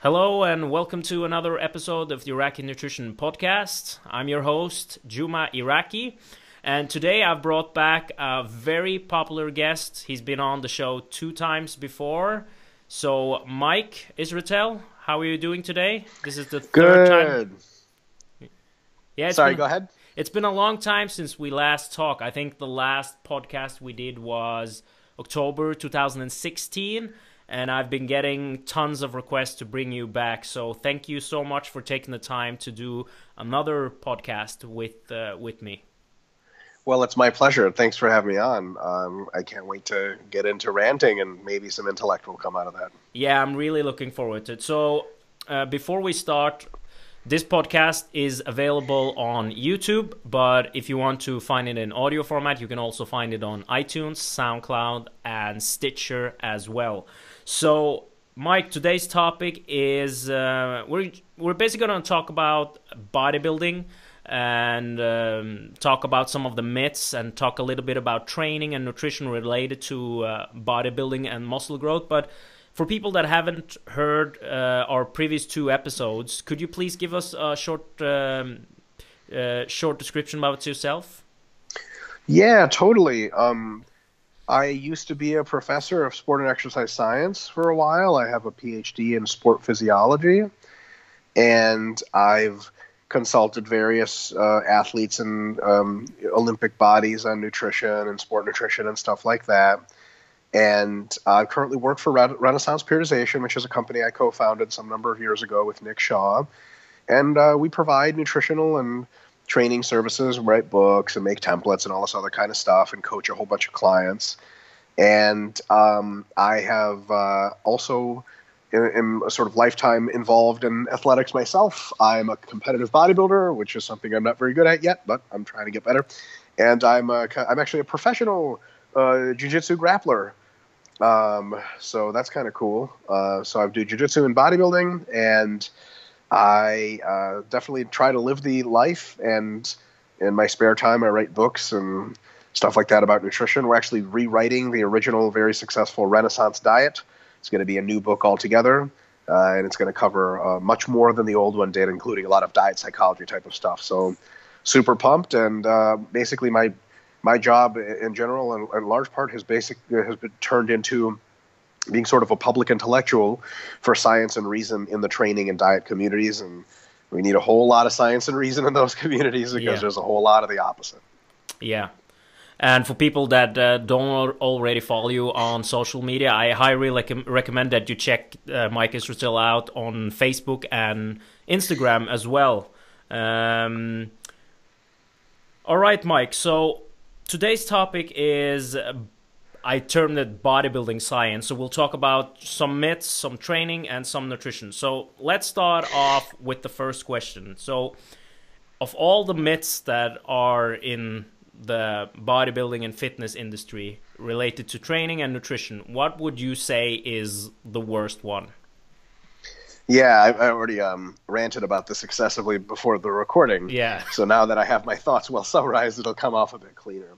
Hello and welcome to another episode of the Iraqi Nutrition Podcast. I'm your host, Juma Iraqi, and today I've brought back a very popular guest. He's been on the show two times before. So, Mike Israetel, how are you doing today? This is the third time. Yeah, Sorry, been, go ahead. It's been a long time since we last talked. I think the last podcast we did was October 2016 and I've been getting tons of requests to bring you back. So thank you so much for taking the time to do another podcast with uh, with me. Well, it's my pleasure. Thanks for having me on. Um, I can't wait to get into ranting, and maybe some intellect will come out of that. Yeah, I'm really looking forward to it. So uh, before we start. This podcast is available on YouTube, but if you want to find it in audio format, you can also find it on iTunes, SoundCloud, and Stitcher as well. So, Mike, today's topic is uh, we're we're basically going to talk about bodybuilding and um, talk about some of the myths and talk a little bit about training and nutrition related to uh, bodybuilding and muscle growth. But for people that haven't heard uh, our previous two episodes, could you please give us a short um, uh, short description about yourself? Yeah, totally. Um, I used to be a professor of sport and exercise science for a while. I have a PhD in sport physiology, and I've consulted various uh, athletes and um, Olympic bodies on nutrition and sport nutrition and stuff like that. And I currently work for Renaissance Periodization, which is a company I co founded some number of years ago with Nick Shaw. And uh, we provide nutritional and training services, write books, and make templates and all this other kind of stuff, and coach a whole bunch of clients. And um, I have uh, also am a sort of lifetime involved in athletics myself. I'm a competitive bodybuilder, which is something I'm not very good at yet, but I'm trying to get better. And I'm a, I'm actually a professional uh, jiu-jitsu grappler. Um, so that's kind of cool. Uh, so I do jiu-jitsu and bodybuilding, and I uh, definitely try to live the life. And in my spare time, I write books and stuff like that about nutrition. We're actually rewriting the original, very successful Renaissance diet. It's going to be a new book altogether, uh, and it's going to cover uh, much more than the old one did, including a lot of diet psychology type of stuff. So, super pumped. And uh, basically, my my job in general, and in large part, has basic has been turned into being sort of a public intellectual for science and reason in the training and diet communities and we need a whole lot of science and reason in those communities because Yeah. there's a whole lot of the opposite Yeah. And for people that uh, don't already follow you on social media, I highly rec- recommend that you check uh, Mike Israetel out on Facebook and Instagram as well. Um, all right, Mike. So today's topic is uh, I termed it bodybuilding science. So we'll talk about some myths, some training, and some nutrition. So let's start off with the first question. So, of all the myths that are in the bodybuilding and fitness industry related to training and nutrition, what would you say is the worst one? Yeah i, I already um, ranted about this excessively before the recording. Yeah. so now that i have my thoughts well summarized it'll come off a bit cleaner.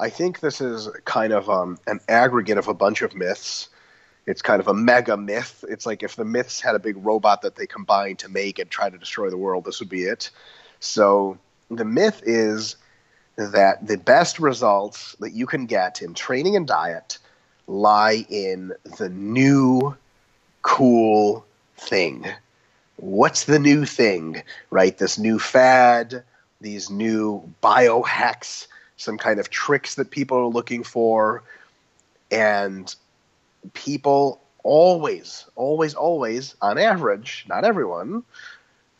I think this is kind of um, an aggregate of a bunch of myths. It's kind of a mega myth. It's like if the myths had a big robot that they combined to make and try to destroy the world this would be it. So the myth is that the best results that you can get in training and diet lie in the new cool thing. What's the new thing, right? This new fad, these new biohacks, some kind of tricks that people are looking for. And people always, always, always, on average, not everyone,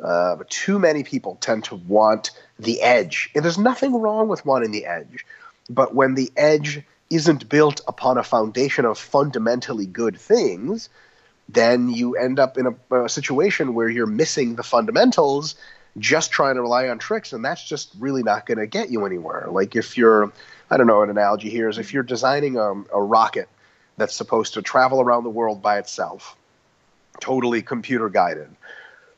uh, but too many people tend to want the edge. And there's nothing wrong with wanting the edge. But when the edge isn't built upon a foundation of fundamentally good things, then you end up in a, a situation where you're missing the fundamentals just trying to rely on tricks and that's just really not going to get you anywhere like if you're i don't know an analogy here is if you're designing a, a rocket that's supposed to travel around the world by itself totally computer guided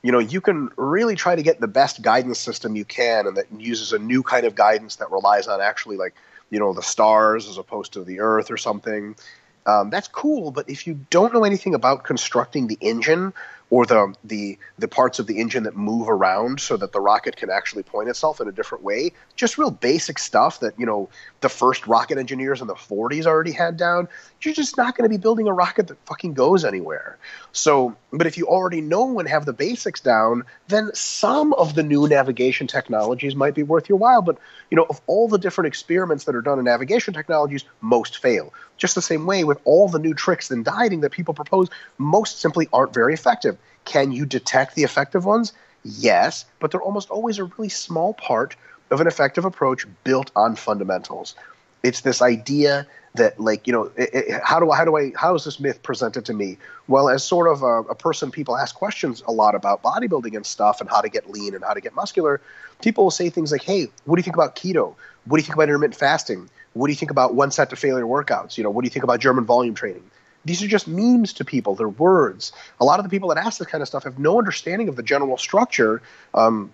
you know, you can really try to get the best guidance system you can, and that uses a new kind of guidance that relies on actually like you know the stars as opposed to the Earth or something. Um, that's cool, but if you don't know anything about constructing the engine or the the the parts of the engine that move around so that the rocket can actually point itself in a different way. Just real basic stuff that you know the first rocket engineers in the 40s already had down. You're just not going to be building a rocket that fucking goes anywhere. So, but if you already know and have the basics down, then some of the new navigation technologies might be worth your while. But you know, of all the different experiments that are done in navigation technologies, most fail. Just the same way with all the new tricks and dieting that people propose, most simply aren't very effective. Can you detect the effective ones? Yes, but they're almost always a really small part of an effective approach built on fundamentals. It's this idea that, like, you know, it, it, how do I, how do I, how is this myth presented to me? Well, as sort of a, a person, people ask questions a lot about bodybuilding and stuff, and how to get lean and how to get muscular. People will say things like, "Hey, what do you think about keto? What do you think about intermittent fasting? What do you think about one set to failure workouts? You know, what do you think about German volume training?" These are just memes to people. They're words. A lot of the people that ask this kind of stuff have no understanding of the general structure. Um,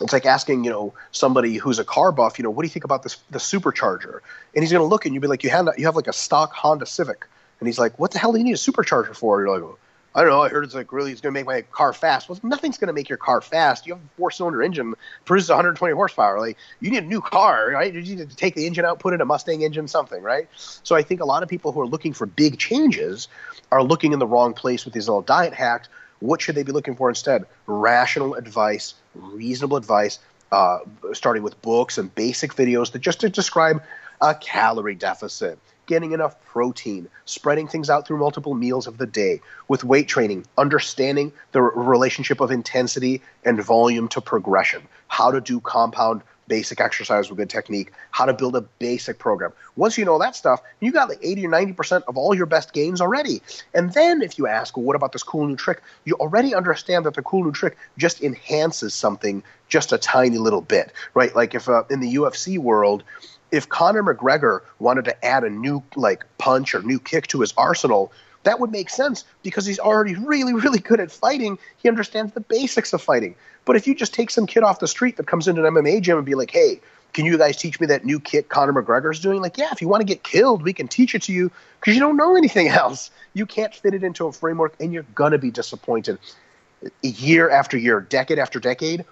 it's like asking, you know, somebody who's a car buff, you know, what do you think about this the supercharger? And he's going to look and you'll be like, you have you have like a stock Honda Civic, and he's like, what the hell do you need a supercharger for? You're like, I don't know. I heard it's like really, it's going to make my car fast. Well, nothing's going to make your car fast. You have a four-cylinder engine, produces 120 horsepower. Like you need a new car, right? You need to take the engine out, put in a Mustang engine, something, right? So I think a lot of people who are looking for big changes are looking in the wrong place with these little diet hacks. What should they be looking for instead? Rational advice, reasonable advice, uh, starting with books and basic videos that just to describe a calorie deficit getting enough protein, spreading things out through multiple meals of the day, with weight training, understanding the relationship of intensity and volume to progression, how to do compound basic exercise with good technique, how to build a basic program. Once you know that stuff, you got like 80 or 90% of all your best gains already. And then if you ask, well, what about this cool new trick? You already understand that the cool new trick just enhances something just a tiny little bit, right? Like if uh, in the UFC world, if Conor McGregor wanted to add a new like punch or new kick to his arsenal, that would make sense because he's already really, really good at fighting. He understands the basics of fighting. But if you just take some kid off the street that comes into an MMA gym and be like, hey, can you guys teach me that new kick Conor McGregor's doing? Like, yeah, if you want to get killed, we can teach it to you because you don't know anything else. You can't fit it into a framework and you're going to be disappointed year after year, decade after decade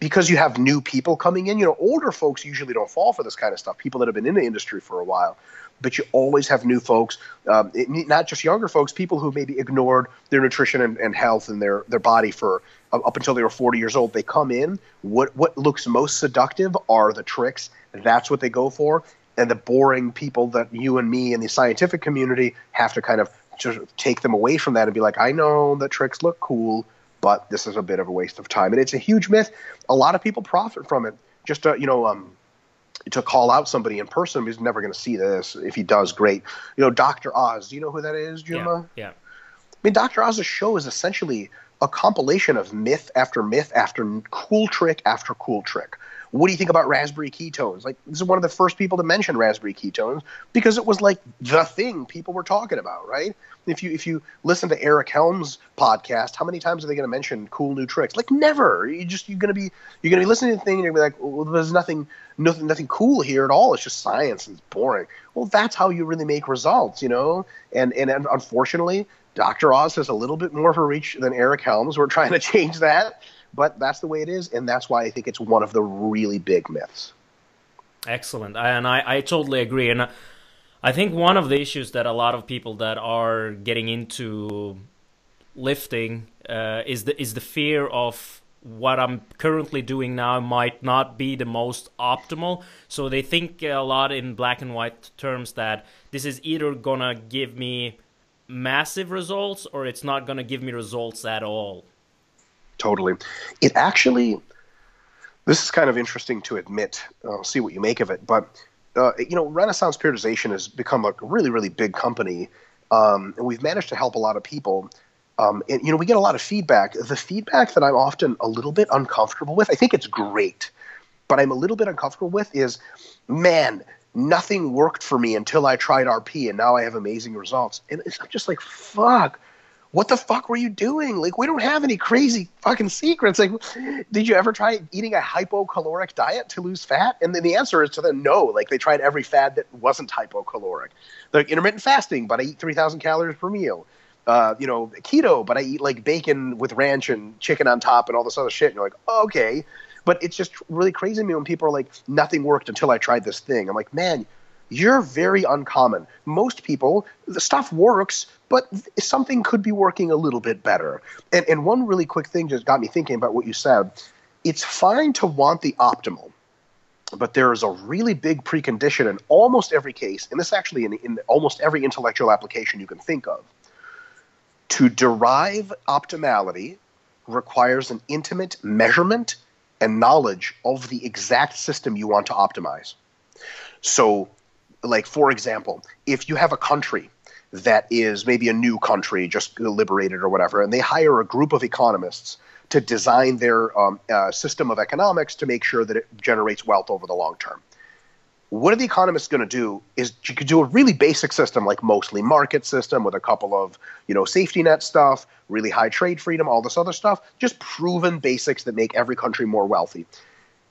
because you have new people coming in, you know, older folks usually don't fall for this kind of stuff. People that have been in the industry for a while, but you always have new folks, um, it, not just younger folks, people who maybe ignored their nutrition and, and health and their their body for uh, up until they were 40 years old. They come in. What what looks most seductive are the tricks. That's what they go for. And the boring people that you and me and the scientific community have to kind of just take them away from that and be like, I know the tricks look cool but this is a bit of a waste of time. And it's a huge myth. A lot of people profit from it. Just to, you know, um, to call out somebody in person, he's never going to see this. If he does, great. You know, Dr. Oz. Do you know who that is, Juma? Yeah. yeah. I mean, Dr. Oz's show is essentially a compilation of myth after myth after cool trick after cool trick. What do you think about raspberry ketones? Like, this is one of the first people to mention raspberry ketones because it was like the thing people were talking about, right? If you if you listen to Eric Helms' podcast, how many times are they going to mention cool new tricks? Like never. You just you're going to be you're going to be listening to the thing and you're going to be like, well, there's nothing nothing nothing cool here at all. It's just science and it's boring. Well, that's how you really make results, you know. And and unfortunately, Dr. Oz has a little bit more of a reach than Eric Helms. We're trying to change that but that's the way it is, and that's why I think it's one of the really big myths. Excellent, and I, I totally agree. And I think one of the issues that a lot of people that are getting into lifting uh, is the is the fear of what I'm currently doing now might not be the most optimal. So they think a lot in black and white terms that this is either gonna give me massive results or it's not gonna give me results at all totally. It actually, this is kind of interesting to admit. I'll see what you make of it. But, uh, you know, Renaissance Periodization has become a really, really big company. Um, and we've managed to help a lot of people. Um, and, you know, we get a lot of feedback. The feedback that I'm often a little bit uncomfortable with, I think it's great, but I'm a little bit uncomfortable with is, man, nothing worked for me until I tried RP and now I have amazing results. And I'm just like, fuck, what the fuck were you doing? Like, we don't have any crazy fucking secrets. Like, did you ever try eating a hypocaloric diet to lose fat? And then the answer is to them, no. Like, they tried every fad that wasn't hypocaloric. Like, intermittent fasting, but I eat 3,000 calories per meal. Uh, you know, keto, but I eat like bacon with ranch and chicken on top and all this other shit. And you're like, oh, okay. But it's just really crazy to me when people are like, nothing worked until I tried this thing. I'm like, man, you're very uncommon. Most people, the stuff works, but something could be working a little bit better. And, and one really quick thing just got me thinking about what you said. It's fine to want the optimal, but there is a really big precondition in almost every case, and this actually in, in almost every intellectual application you can think of. To derive optimality requires an intimate measurement and knowledge of the exact system you want to optimize. So, like for example, if you have a country that is maybe a new country, just liberated or whatever, and they hire a group of economists to design their um, uh, system of economics to make sure that it generates wealth over the long term. What are the economists going to do? Is you could do a really basic system like mostly market system with a couple of you know safety net stuff, really high trade freedom, all this other stuff, just proven basics that make every country more wealthy.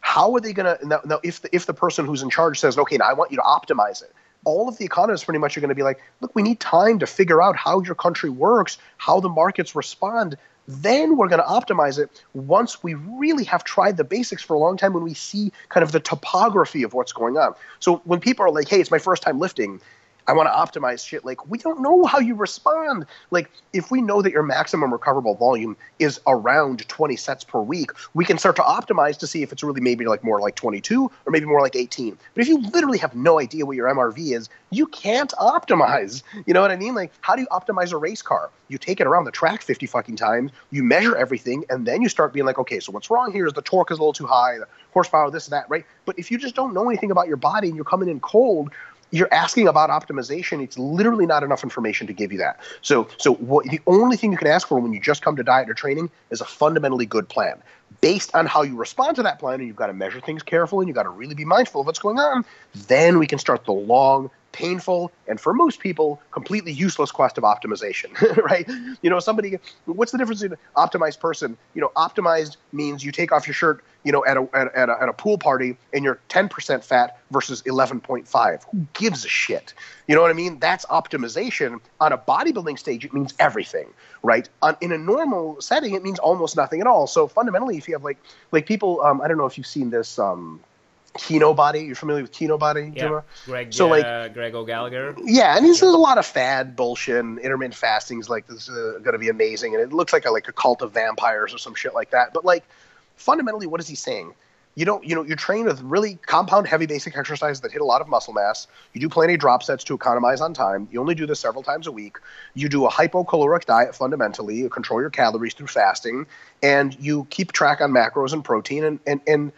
How are they going to now, now? If the, if the person who's in charge says, "Okay, now I want you to optimize it," all of the economists pretty much are going to be like, look, we need time to figure out how your country works, how the markets respond. Then we're going to optimize it once we really have tried the basics for a long time when we see kind of the topography of what's going on. So when people are like, hey, it's my first time lifting, I want to optimize shit. Like, we don't know how you respond. Like, if we know that your maximum recoverable volume is around 20 sets per week, we can start to optimize to see if it's really maybe like more like 22 or maybe more like 18. But if you literally have no idea what your MRV is, you can't optimize. You know what I mean? Like, how do you optimize a race car? You take it around the track 50 fucking times, you measure everything, and then you start being like, okay, so what's wrong here is the torque is a little too high, the horsepower, this and that, right? But if you just don't know anything about your body and you're coming in cold, you're asking about optimization it's literally not enough information to give you that. So so what the only thing you can ask for when you just come to diet or training is a fundamentally good plan. Based on how you respond to that plan and you've got to measure things carefully and you've got to really be mindful of what's going on then we can start the long painful and for most people completely useless quest of optimization right? You know somebody what's the difference an optimized person? You know optimized means you take off your shirt you know at a, at, at a, at a pool party and you're 10% fat versus 11.5 who gives a shit? You know what i mean? That's optimization. On a bodybuilding stage it means everything right? On, in a normal setting it means almost nothing at all. So fundamentally if you have like like people um, i don't know if you've seen this um, Kinobody. You're familiar with Kinobody, yeah. Jimmer? Greg, so like uh, Greg O'Gallagher. Yeah, and he's, there's a lot of fad bullshit. And intermittent fasting is like this is uh, going to be amazing, and it looks like a like a cult of vampires or some shit like that. But like fundamentally, what is he saying? You don't, you know, you train with really compound, heavy, basic exercises that hit a lot of muscle mass. You do plenty of drop sets to economize on time. You only do this several times a week. You do a hypocaloric diet fundamentally. You control your calories through fasting, and you keep track on macros and protein, and and and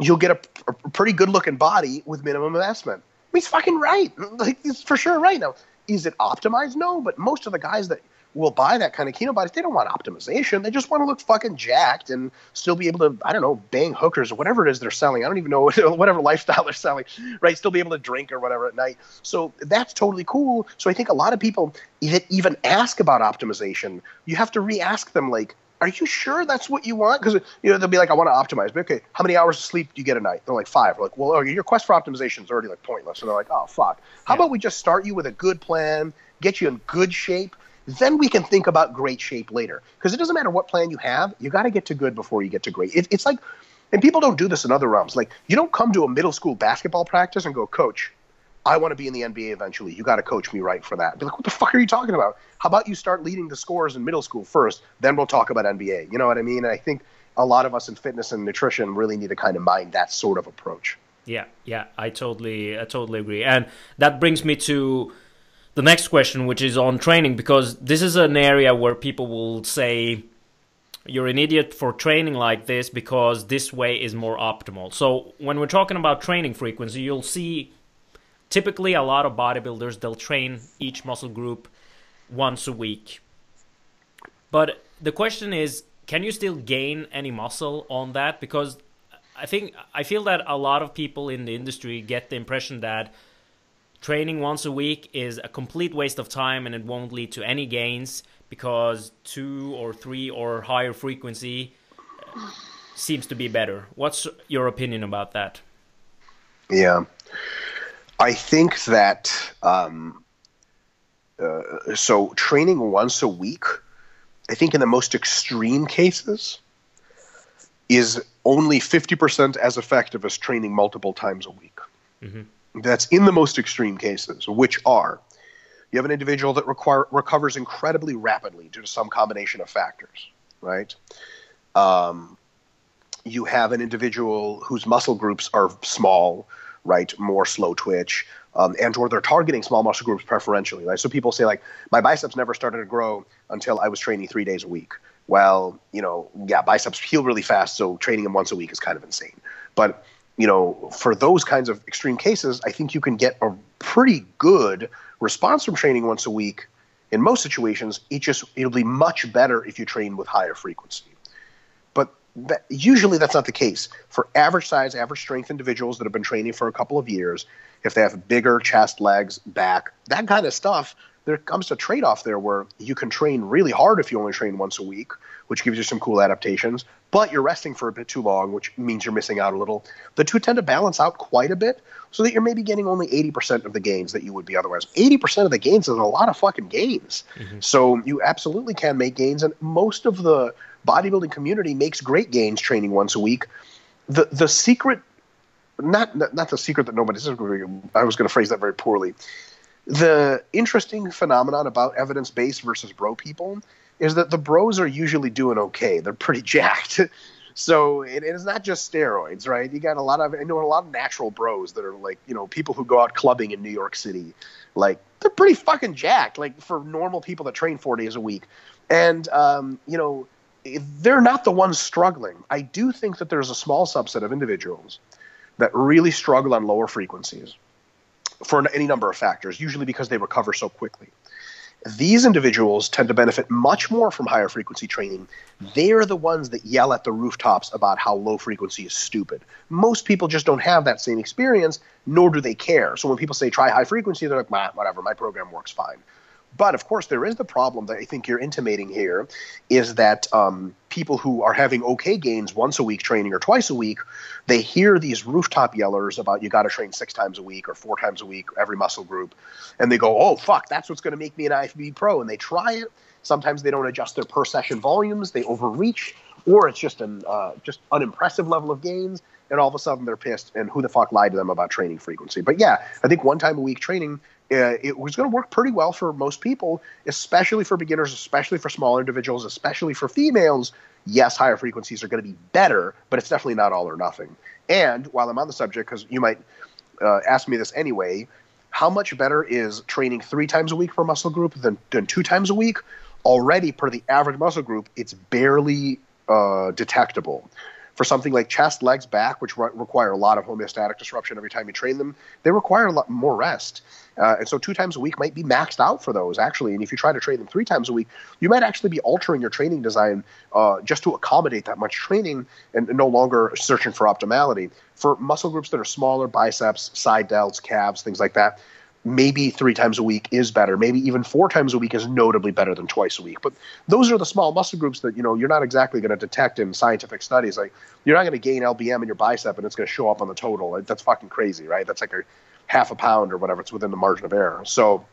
you'll get a, a pretty good looking body with minimum investment. I mean, he's fucking right. Like, he's for sure right. Now, is it optimized? No, but most of the guys that will buy that kind of keto bodies, they don't want optimization. They just want to look fucking jacked and still be able to, I don't know, bang hookers or whatever it is they're selling. I don't even know whatever lifestyle they're selling, right? Still be able to drink or whatever at night. So that's totally cool. So I think a lot of people that even ask about optimization, you have to re-ask them like, are you sure that's what you want? Because you know they'll be like, I want to optimize. But okay, how many hours of sleep do you get a night? They're like five. We're like, well, your quest for optimization is already like pointless. And they're like, oh fuck. How yeah. about we just start you with a good plan, get you in good shape, then we can think about great shape later. Because it doesn't matter what plan you have, you got to get to good before you get to great. It, it's like, and people don't do this in other realms. Like you don't come to a middle school basketball practice and go, coach, I want to be in the NBA eventually. You got to coach me right for that. Be like, what the fuck are you talking about? How about you start leading the scores in middle school first, then we'll talk about NBA. You know what I mean? And I think a lot of us in fitness and nutrition really need to kind of mind that sort of approach. Yeah, yeah, I totally, I totally agree. And that brings me to the next question, which is on training, because this is an area where people will say, you're an idiot for training like this because this way is more optimal. So when we're talking about training frequency, you'll see typically a lot of bodybuilders they'll train each muscle group once a week but the question is can you still gain any muscle on that because i think i feel that a lot of people in the industry get the impression that training once a week is a complete waste of time and it won't lead to any gains because two or three or higher frequency seems to be better. What's your opinion about that? Yeah. I think that um, uh, so training once a week, I think in the most extreme cases, is only 50% as effective as training multiple times a week. Mm-hmm. That's in the most extreme cases, which are you have an individual that require, recovers incredibly rapidly due to some combination of factors, right? Um, you have an individual whose muscle groups are small, right? More slow twitch, um, and or they're targeting small muscle groups preferentially, right? So people say like, my biceps never started to grow until I was training three days a week. Well, you know, yeah, biceps heal really fast, so training them once a week is kind of insane. But you know, for those kinds of extreme cases, I think you can get a pretty good response from training once a week. In most situations, it just it'll be much better if you train with higher frequency. That, usually that's not the case. For average size, average strength individuals that have been training for a couple of years, if they have bigger chest, legs, back, that kind of stuff, there comes a trade off there where you can train really hard if you only train once a week, which gives you some cool adaptations, but you're resting for a bit too long, which means you're missing out a little. The two tend to balance out quite a bit so that you're maybe getting only 80% of the gains that you would be otherwise. 80% of the gains is a lot of fucking gains. Mm-hmm. So you absolutely can make gains, and most of the bodybuilding community makes great gains training once a week. The the secret not not the secret that nobody's I was going to phrase that very poorly the interesting phenomenon about evidence based versus bro people is that the bros are usually doing okay. They're pretty jacked. so it, it is not just steroids, right? You got a lot of I know a lot of natural bros that are like you know people who go out clubbing in New York City, like they're pretty fucking jacked, like for normal people that train four days a week, and um, you know they're not the ones struggling. I do think that there's a small subset of individuals that really struggle on lower frequencies for any number of factors, usually because they recover so quickly. These individuals tend to benefit much more from higher frequency training. They're the ones that yell at the rooftops about how low frequency is stupid. Most people just don't have that same experience, nor do they care. So when people say try high frequency, they're like, whatever, my program works fine. But of course, there is the problem that I think you're intimating here is that um, people who are having okay gains once a week training or twice a week, they hear these rooftop yellers about you got to train six times a week or four times a week, every muscle group, and they go, oh, fuck, that's what's going to make me an IFBB pro. And they try it. Sometimes they don't adjust their per session volumes, they overreach, or it's just an uh, just unimpressive level of gains. And all of a sudden they're pissed. And who the fuck lied to them about training frequency? But yeah i think one time a week training uh, it was going to work pretty well for most people, especially for beginners, especially for smaller individuals, especially for females. Yes, higher frequencies are going to be better, but it's definitely not all or nothing. And while I'm on the subject, because you might uh, ask me this anyway, how much better is training three times a week per muscle group than, than two times a week? Already, per the average muscle group, it's barely uh, detectable for something like chest, legs, back, which re- require a lot of homeostatic disruption every time you train them, they require a lot more rest. Uh, and so two times a week might be maxed out for those actually. And if you try to train them three times a week, you might actually be altering your training design uh, just to accommodate that much training and no longer searching for optimality. For muscle groups that are smaller, biceps, side delts, calves, things like that, maybe three times a week is better. Maybe even four times a week is notably better than twice a week. But those are the small muscle groups that you know you're not exactly going to detect in scientific studies. Like you're not going to gain LBM in your bicep and it's going to show up on the total. That's fucking crazy, right? That's like a half a pound or whatever. It's within the margin of error. So,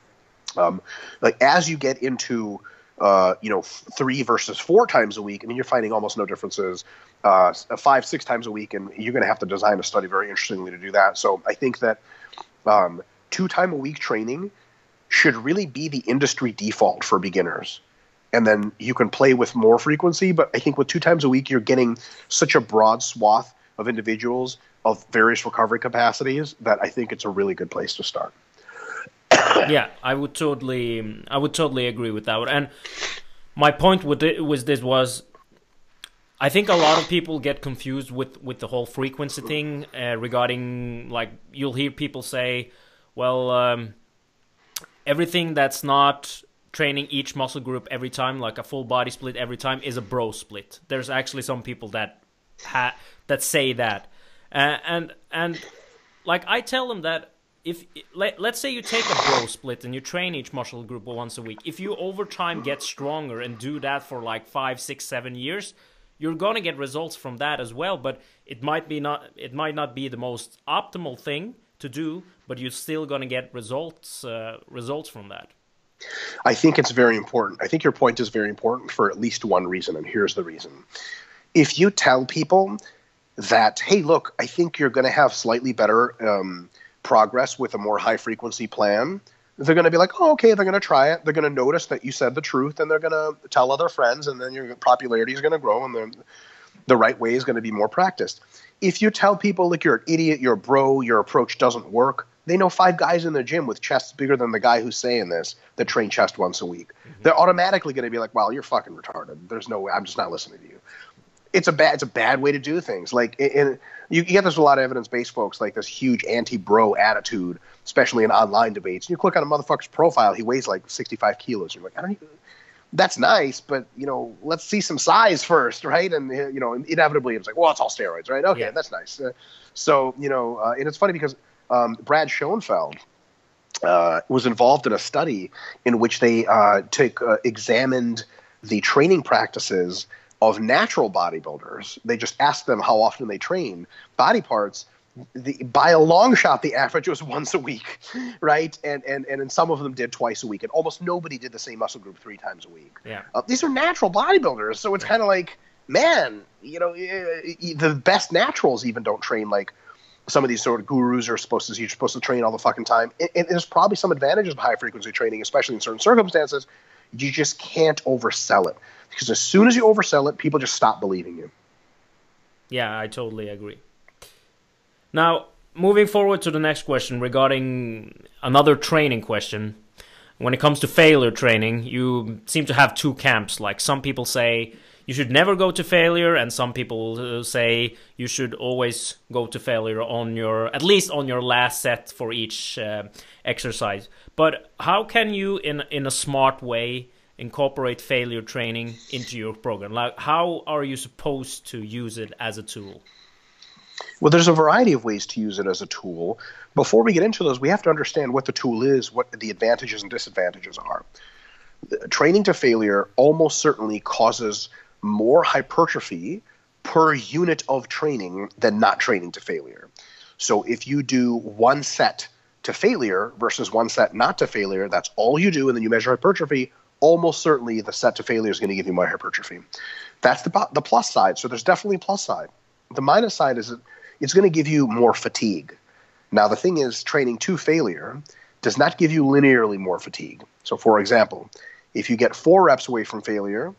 um, like as you get into uh, you know, three versus four times a week, I mean, you're finding almost no differences. Uh, five, six times a week, and you're going to have to design a study very interestingly to do that. So I think that um, two time a week training should really be the industry default for beginners. And then you can play with more frequency, but I think with two times a week, you're getting such a broad swath of individuals of various recovery capacities that I think it's a really good place to start. yeah, I would totally, I would totally agree with that. And my point with it was this was I think a lot of people get confused with with the whole frequency thing uh, regarding like you'll hear people say, well, um, everything that's not training each muscle group every time, like a full body split every time, is a bro split. There's actually some people that ha- that say that, and and like I tell them that if let, let's say you take a bro split and you train each muscle group once a week if you over time get stronger and do that for like five six seven years you're to get results from that as well but it might be not it might not be the most optimal thing to do but you're still going to get results uh, results from that i think it's very important i think your point is very important for at least one reason and here's the reason if you tell people that hey look i think you're going to have slightly better um, progress with a more high frequency plan, they're going to be like, oh, okay, they're going to try it. They're going to notice that you said the truth and they're going to tell other friends, and then your popularity is going to grow and the, the right way is going to be more practiced. If you tell people, like, you're an idiot, you're a bro, your approach doesn't work, they know five guys in the gym with chests bigger than the guy who's saying this that train chest once a week. Mm-hmm. They're automatically going to be like, well, you're fucking retarded. There's no way. I'm just not listening to you it's a bad it's a bad way to do things. Like and you get this a lot of evidence based folks, like this huge anti bro attitude, especially in online debates. And you click on a motherfucker's profile, he weighs like sixty five kilos. You're like, I don't even. That's nice, but you know, let's see some size first, right? And you know, inevitably it's like, well, it's all steroids, right? Okay, yeah. that's nice. Uh, so you know, uh, and it's funny because um, Brad Schoenfeld. Uh, was involved in a study in which they uh, took uh, examined the training practices of natural bodybuilders. They just asked them how often they train body parts. The, by a long shot, the average was once a week, right? And and and some of them did twice a week, and almost nobody did the same muscle group three times a week. Yeah, uh, these are natural bodybuilders, so it's kind of like, man, you know, the best naturals even don't train like some of these sort of gurus are supposed to. You're supposed to train all the fucking time, and, there's probably some advantages of high frequency training, especially in certain circumstances. You just can't oversell it because as soon as you oversell it, people just stop believing you. Yeah, I totally agree. Now, moving forward to the next question regarding another training question. When it comes to failure training, you seem to have two camps. Like some people say you should never go to failure, and some people uh, say you should always go to failure on your at least on your last set for each uh, exercise. But how can you, in in a smart way, incorporate failure training into your program? Like, how are you supposed to use it as a tool? Well, there's a variety of ways to use it as a tool. Before we get into those, we have to understand what the tool is, what the advantages and disadvantages are. Training to failure almost certainly causes more hypertrophy per unit of training than not training to failure. So if you do one set to failure versus one set not to failure, that's all you do, and then you measure hypertrophy, almost certainly the set to failure is going to give you more hypertrophy. That's the, the plus side. So there's definitely a plus side. The minus side is it's going to give you more fatigue. Now, the thing is, training to failure does not give you linearly more fatigue. So, for example, if you get four reps away from failure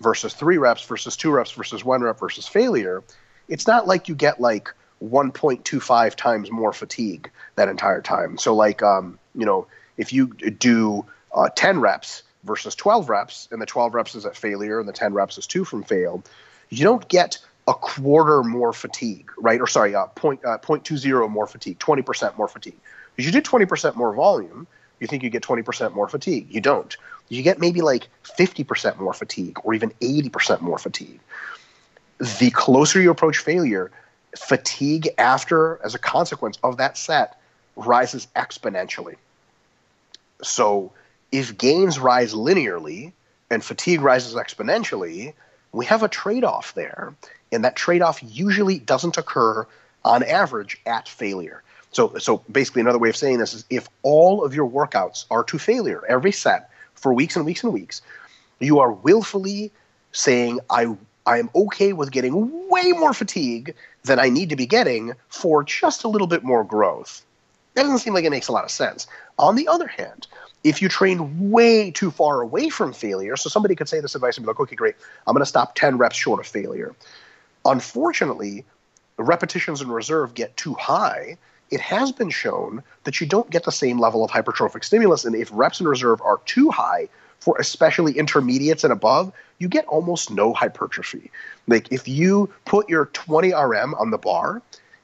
versus three reps versus two reps versus one rep versus failure, it's not like you get like 1.25 times more fatigue that entire time. So, like, um, you know, if you do uh, 10 reps versus 12 reps, and the 12 reps is at failure, and the 10 reps is two from fail, you don't get a quarter more fatigue, right? Or sorry, uh, point, uh, 0.20 more fatigue, 20% more fatigue. Because you did 20% more volume, you think you get 20% more fatigue. You don't. You get maybe like 50% more fatigue or even 80% more fatigue. The closer you approach failure, fatigue after, as a consequence of that set, rises exponentially. So if gains rise linearly and fatigue rises exponentially, we have a trade off there. And that trade off usually doesn't occur on average at failure. So, so basically, another way of saying this is if all of your workouts are to failure, every set for weeks and weeks and weeks, you are willfully saying, I, I am okay with getting way more fatigue than I need to be getting for just a little bit more growth. That doesn't seem like it makes a lot of sense. On the other hand, if you train way too far away from failure, so somebody could say this advice and be like, okay, great, I'm going to stop 10 reps short of failure. Unfortunately, repetitions in reserve get too high. It has been shown that you don't get the same level of hypertrophic stimulus. And if reps in reserve are too high, for especially intermediates and above, you get almost no hypertrophy. Like if you put your 20 RM on the bar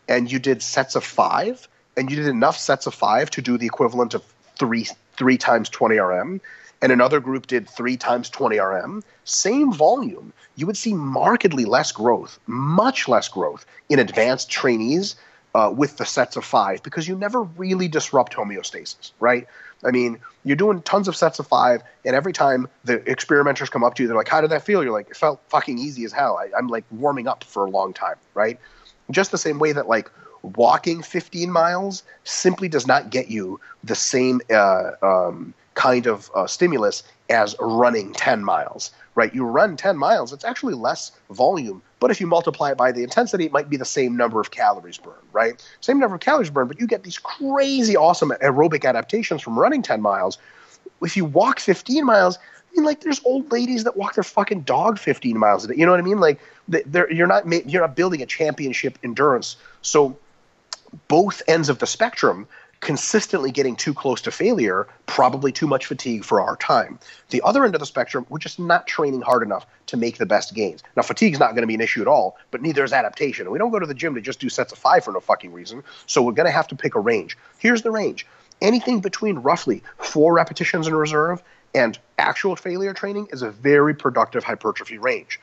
and you did sets of five, and you did enough sets of five to do the equivalent of three three times 20 RM, and another group did three times 20 RM, same volume, you would see markedly less growth, much less growth in advanced trainees uh, with the sets of five because you never really disrupt homeostasis, right? I mean, you're doing tons of sets of five, and every time the experimenters come up to you, they're like, "How did that feel?" You're like, "It felt fucking easy as hell. I, I'm like warming up for a long time, right?" Just the same way that like walking 15 miles simply does not get you the same uh, um, kind of uh, stimulus as running 10 miles, right? You run 10 miles, it's actually less volume, but if you multiply it by the intensity, it might be the same number of calories burned, right? Same number of calories burned, but you get these crazy awesome aerobic adaptations from running 10 miles. If you walk 15 miles, I mean, like, there's old ladies that walk their fucking dog 15 miles a day. You know what I mean? Like, you're not you're not building a championship endurance. So, both ends of the spectrum consistently getting too close to failure, probably too much fatigue for our time. The other end of the spectrum, we're just not training hard enough to make the best gains. Now, fatigue's not going to be an issue at all, but neither is adaptation. We don't go to the gym to just do sets of five for no fucking reason, so we're going to have to pick a range. Here's the range anything between roughly four repetitions in reserve and actual failure training is a very productive hypertrophy range.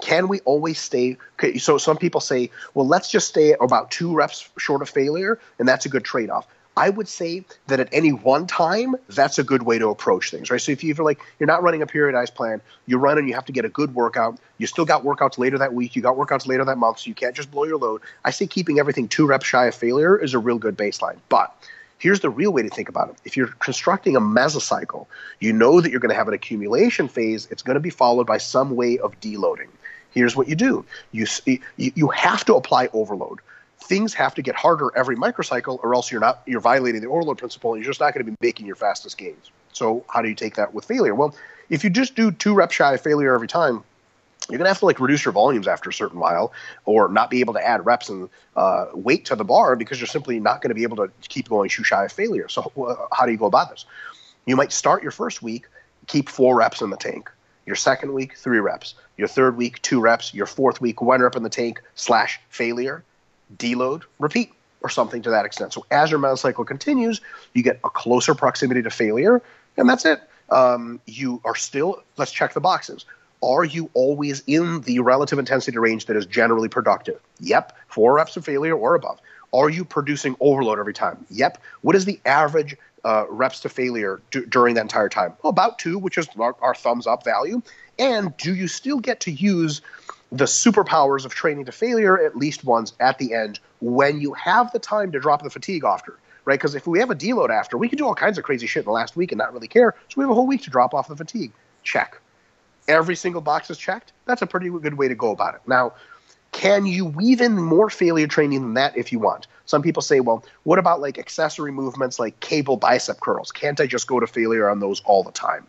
Can we always stay? Okay, so some people say, well, let's just stay about two reps short of failure, and that's a good trade off. I would say that at any one time, that's a good way to approach things, right? So if you're like you're not running a periodized plan, you run and you have to get a good workout. You still got workouts later that week. You got workouts later that month, so you can't just blow your load. I say keeping everything two reps shy of failure is a real good baseline. But here's the real way to think about it. If you're constructing a mesocycle, you know that you're going to have an accumulation phase. It's going to be followed by some way of deloading. Here's what you do: you you have to apply overload things have to get harder every microcycle or else you're not you're violating the overload principle and you're just not going to be making your fastest gains. So how do you take that with failure? Well if you just do two reps shy of failure every time you're going to have to like reduce your volumes after a certain while or not be able to add reps and uh, weight to the bar because you're simply not going to be able to keep going too shy of failure. So uh, how do you go about this? You might start your first week keep four reps in the tank your second week three reps your third week two reps your fourth week one rep in the tank slash failure deload, repeat, or something to that extent. So as your mesocycle continues, you get a closer proximity to failure, and that's it. Um, you are still, let's check the boxes. Are you always in the relative intensity range that is generally productive? Yep, four reps of failure or above. Are you producing overload every time? Yep. What is the average uh, reps to failure d- during that entire time? Well, about two, which is our, our thumbs up value. And do you still get to use the superpowers of training to failure at least once at the end when you have the time to drop the fatigue after, right? Because if we have a deload after, we can do all kinds of crazy shit in the last week and not really care. So we have a whole week to drop off the fatigue. Check. Every single box is checked. That's a pretty good way to go about it. Now, can you weave in more failure training than that if you want? Some people say, well, what about like accessory movements like cable bicep curls? Can't I just go to failure on those all the time?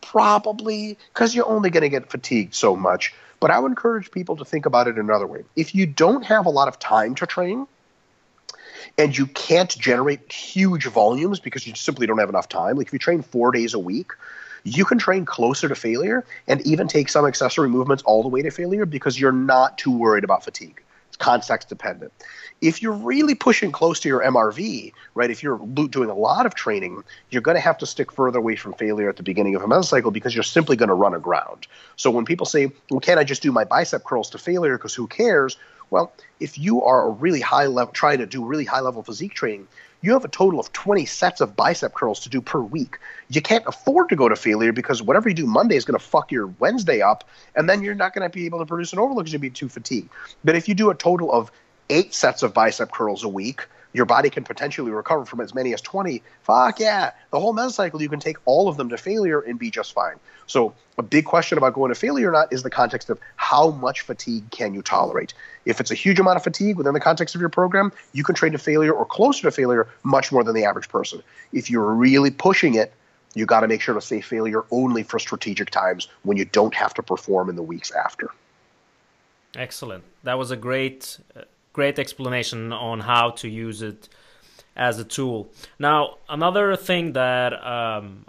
Probably, because you're only going to get fatigued so much. But I would encourage people to think about it another way. If you don't have a lot of time to train, and you can't generate huge volumes because you simply don't have enough time. Like if you train four days a week, you can train closer to failure and even take some accessory movements all the way to failure because you're not too worried about fatigue. It's context dependent. If you're really pushing close to your MRV, right, if you're doing a lot of training, you're going to have to stick further away from failure at the beginning of a mesocycle because you're simply going to run aground. So when people say, well, can't I just do my bicep curls to failure because who cares? Well, if you are a really high level, trying to do really high level physique training, you have a total of 20 sets of bicep curls to do per week. You can't afford to go to failure because whatever you do Monday is going to fuck your Wednesday up, and then you're not going to be able to produce an overload because you'll be too fatigued. But if you do a total of eight sets of bicep curls a week, your body can potentially recover from as many as 20. Fuck yeah. The whole mesocycle, you can take all of them to failure and be just fine. So, a big question about going to failure or not is the context of how much fatigue can you tolerate. If it's a huge amount of fatigue within the context of your program, you can train to failure or closer to failure much more than the average person. If you're really pushing it, you got to make sure to say failure only for strategic times when you don't have to perform in the weeks after. Excellent. That was a great uh, great explanation on how to use it as a tool. Now, another thing that um,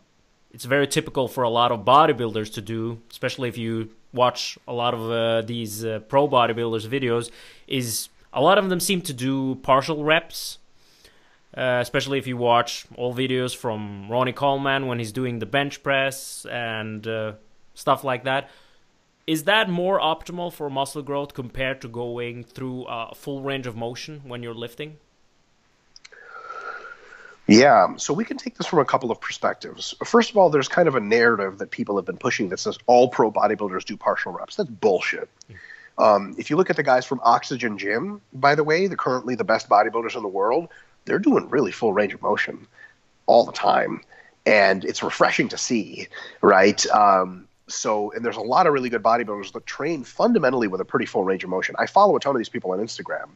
it's very typical for a lot of bodybuilders to do, especially if you watch a lot of uh, these uh, pro bodybuilders videos, is a lot of them seem to do partial reps. Uh, especially if you watch all videos from Ronnie Coleman when he's doing the bench press and uh, stuff like that is that more optimal for muscle growth compared to going through a full range of motion when you're lifting? Yeah, so we can take this from a couple of perspectives. First of all, there's kind of a narrative that people have been pushing that says all pro bodybuilders do partial reps. That's bullshit. Um, if you look at the guys from Oxygen Gym, by the way, the currently the best bodybuilders in the world, they're doing really full range of motion all the time, and it's refreshing to see, right? Um, so, and there's a lot of really good bodybuilders that train fundamentally with a pretty full range of motion. I follow a ton of these people on Instagram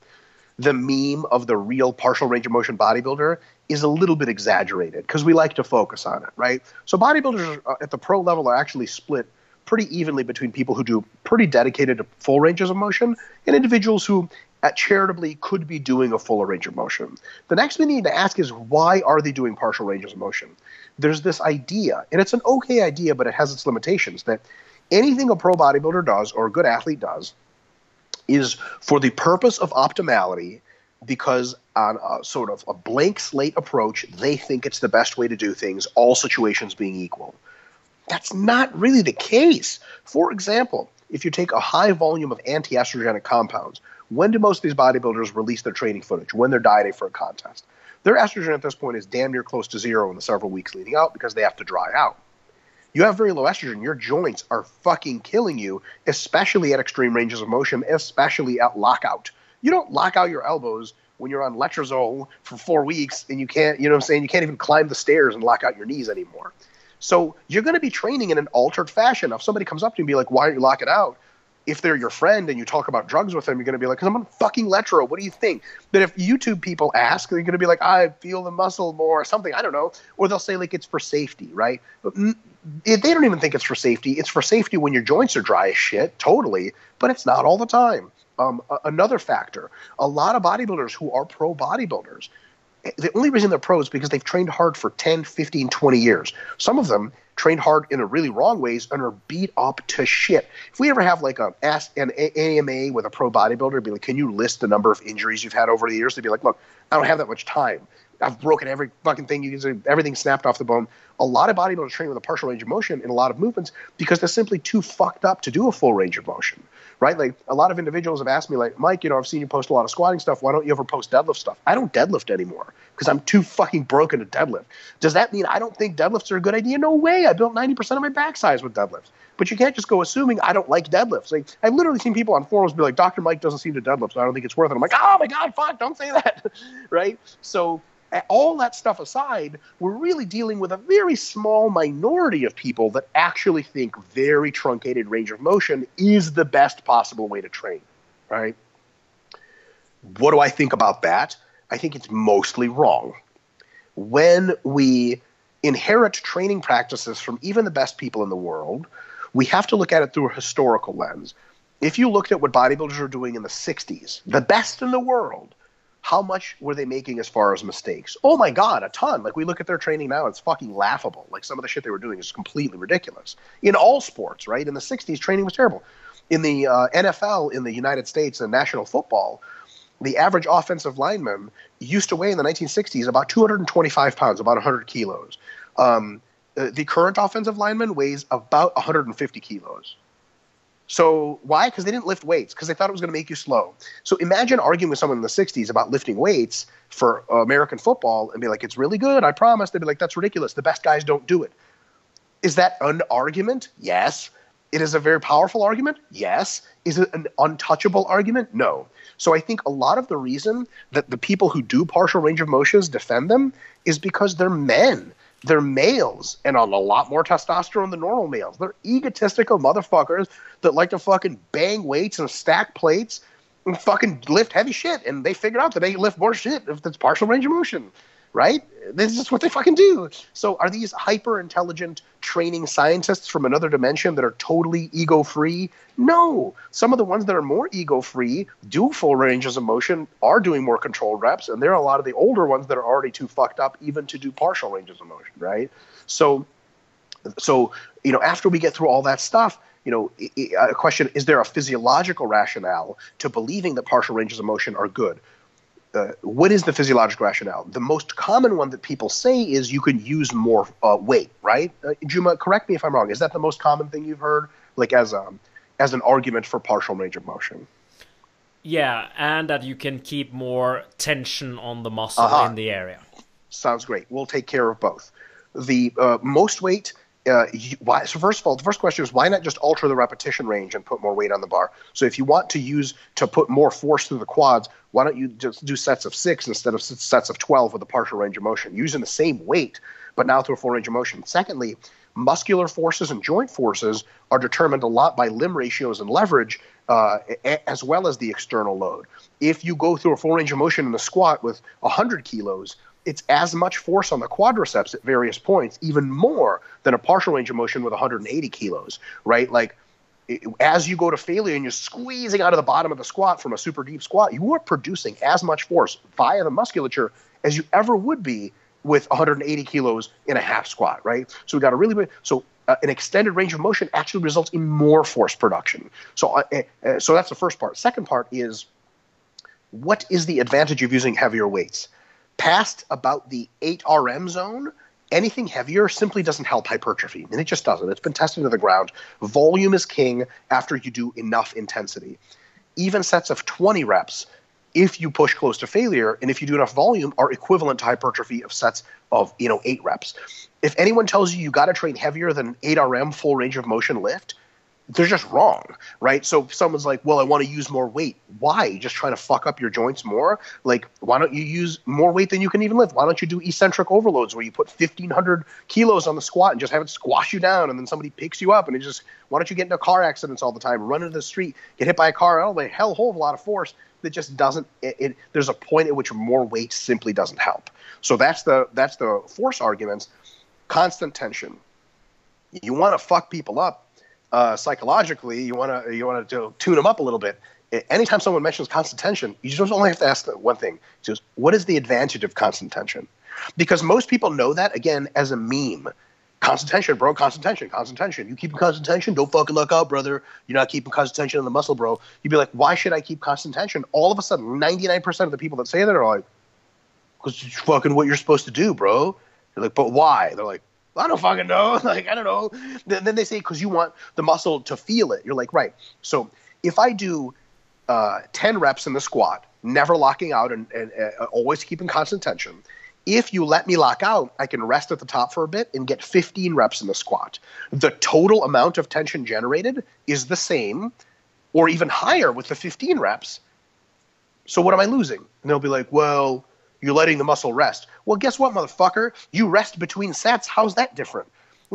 the meme of the real partial range of motion bodybuilder is a little bit exaggerated because we like to focus on it, right? So bodybuilders uh, at the pro level are actually split pretty evenly between people who do pretty dedicated to full ranges of motion and individuals who charitably could be doing a fuller range of motion. The next thing we need to ask is why are they doing partial ranges of motion? There's this idea, and it's an okay idea, but it has its limitations that anything a pro bodybuilder does or a good athlete does is for the purpose of optimality because on a sort of a blank slate approach, they think it's the best way to do things, all situations being equal. That's not really the case. For example, if you take a high volume of anti estrogenic compounds, when do most of these bodybuilders release their training footage? When they're dieting for a contest. Their estrogen at this point is damn near close to zero in the several weeks leading out because they have to dry out you have very low estrogen, your joints are fucking killing you, especially at extreme ranges of motion, especially at lockout. You don't lock out your elbows when you're on letrozole for four weeks and you can't, you know what I'm saying? You can't even climb the stairs and lock out your knees anymore. So you're going to be training in an altered fashion. If somebody comes up to you and be like, why are you locking out? If they're your friend and you talk about drugs with them, you're going to be like, I'm on fucking Letro. What do you think? But if YouTube people ask, they're going to be like, I feel the muscle more or something. I don't know. Or they'll say, like, it's for safety, right? But they don't even think it's for safety. It's for safety when your joints are dry as shit, totally. But it's not all the time. Um, another factor a lot of bodybuilders who are pro bodybuilders, the only reason they're pros is because they've trained hard for 10, 15, 20 years. Some of them trained hard in a really wrong ways and are beat up to shit. If we ever have like a an AMA with a pro bodybuilder, be like, can you list the number of injuries you've had over the years? They'd be like, look, I don't have that much time. I've broken every fucking thing you can everything snapped off the bone. A lot of bodybuilders train with a partial range of motion in a lot of movements because they're simply too fucked up to do a full range of motion right? Like a lot of individuals have asked me, like, Mike, you know, I've seen you post a lot of squatting stuff. Why don't you ever post deadlift stuff? I don't deadlift anymore because I'm too fucking broken to deadlift. Does that mean I don't think deadlifts are a good idea? No way. I built 90% of my back size with deadlifts. But you can't just go assuming I don't like deadlifts. Like I've literally seen people on forums be like, Dr. Mike doesn't seem to deadlift, so I don't think it's worth it. I'm like, oh my God, fuck, don't say that. right? So all that stuff aside, we're really dealing with a very small minority of people that actually think very truncated range of motion is the best possible way to train, right? What do I think about that? I think it's mostly wrong. When we inherit training practices from even the best people in the world, we have to look at it through a historical lens. If you looked at what bodybuilders were doing in the 60s, the best in the world, how much were they making as far as mistakes? Oh my God, a ton. Like we look at their training now, it's fucking laughable. Like some of the shit they were doing is completely ridiculous. In all sports, right? In the 60s, training was terrible. In the uh, NFL in the United States and national football, the average offensive lineman used to weigh in the 1960s about 225 pounds, about 100 kilos. Um, the current offensive lineman weighs about 150 kilos. So why? Because they didn't lift weights because they thought it was going to make you slow. So imagine arguing with someone in the '60s about lifting weights for American football and be like, "It's really good, I promise." They'd be like, "That's ridiculous. The best guys don't do it." Is that an argument? Yes. It is a very powerful argument. Yes. Is it an untouchable argument? No. So I think a lot of the reason that the people who do partial range of motions defend them is because they're men they're males and on a lot more testosterone than normal males. They're egotistical motherfuckers that like to fucking bang weights and stack plates and fucking lift heavy shit. And they figured out that they lift more shit if it's partial range of motion right? This is what they fucking do. So are these hyper intelligent training scientists from another dimension that are totally ego free? No. Some of the ones that are more ego free do full ranges of motion, are doing more controlled reps, and there are a lot of the older ones that are already too fucked up even to do partial ranges of motion, right? So so, you know, after we get through all that stuff, you know, a question is there a physiological rationale to believing that partial ranges of motion are good? Uh, what is the physiological rationale? The most common one that people say is you can use more uh, weight, right? Uh, Juma, correct me if I'm wrong. Is that the most common thing you've heard, like as a as an argument for partial range of motion. Yeah, and that you can keep more tension on the muscle uh-huh. in the area. Sounds great. We'll take care of both. The uh, most weight. Uh, why, so first of all, the first question is why not just alter the repetition range and put more weight on the bar? So if you want to use to put more force through the quads, why don't you just do sets of six instead of sets of twelve with a partial range of motion, using the same weight, but now through a full range of motion. Secondly, muscular forces and joint forces are determined a lot by limb ratios and leverage, uh, as well as the external load. If you go through a full range of motion in the squat with 100 kilos, it's as much force on the quadriceps at various points, even more than a partial range of motion with 180 kilos, right? Like, as you go to failure and you're squeezing out of the bottom of the squat from a super deep squat, you are producing as much force via the musculature as you ever would be with 180 kilos in a half squat, right? So we got a really big, so uh, an extended range of motion actually results in more force production. So uh, uh, so that's the first part. Second part is what is the advantage of using heavier weights? Past about the 8 RM zone, anything heavier simply doesn't help hypertrophy, and it just doesn't. It's been tested to the ground. Volume is king after you do enough intensity. Even sets of 20 reps if you push close to failure and if you do enough volume are equivalent to hypertrophy of sets of you know eight reps if anyone tells you you got to train heavier than 8rm full range of motion lift they're just wrong, right? So someone's like, "Well, I want to use more weight." Why? Just trying to fuck up your joints more? Like, why don't you use more weight than you can even lift? Why don't you do eccentric overloads where you put 1500 kilos on the squat and just have it squash you down, and then somebody picks you up, and it just why don't you get into car accidents all the time, run into the street, get hit by a car, oh, all the hell whole of a lot of force that just doesn't. It, it, there's a point at which more weight simply doesn't help. So that's the that's the force arguments. Constant tension. You want to fuck people up uh, psychologically, you want to you want to tune them up a little bit. Anytime someone mentions constant tension, you just only have to ask one thing: what is the advantage of constant tension? Because most people know that again as a meme. Constant tension, bro. Constant tension. Constant tension. You keep constant tension. Don't fucking look out, brother. You're not keeping constant tension in the muscle, bro. You'd be like, why should I keep constant tension? All of a sudden, 99% of the people that say that are like, because it's fucking what you're supposed to do, bro. You're like, but why? They're like, I don't fucking know. Like, I don't know. Then they say, because you want the muscle to feel it. You're like, right. So if I do uh, 10 reps in the squat, never locking out and, and uh, always keeping constant tension, if you let me lock out, I can rest at the top for a bit and get 15 reps in the squat. The total amount of tension generated is the same or even higher with the 15 reps. So what am I losing? And they'll be like, well, you're letting the muscle rest. Well, guess what, motherfucker? You rest between sets. How's that different?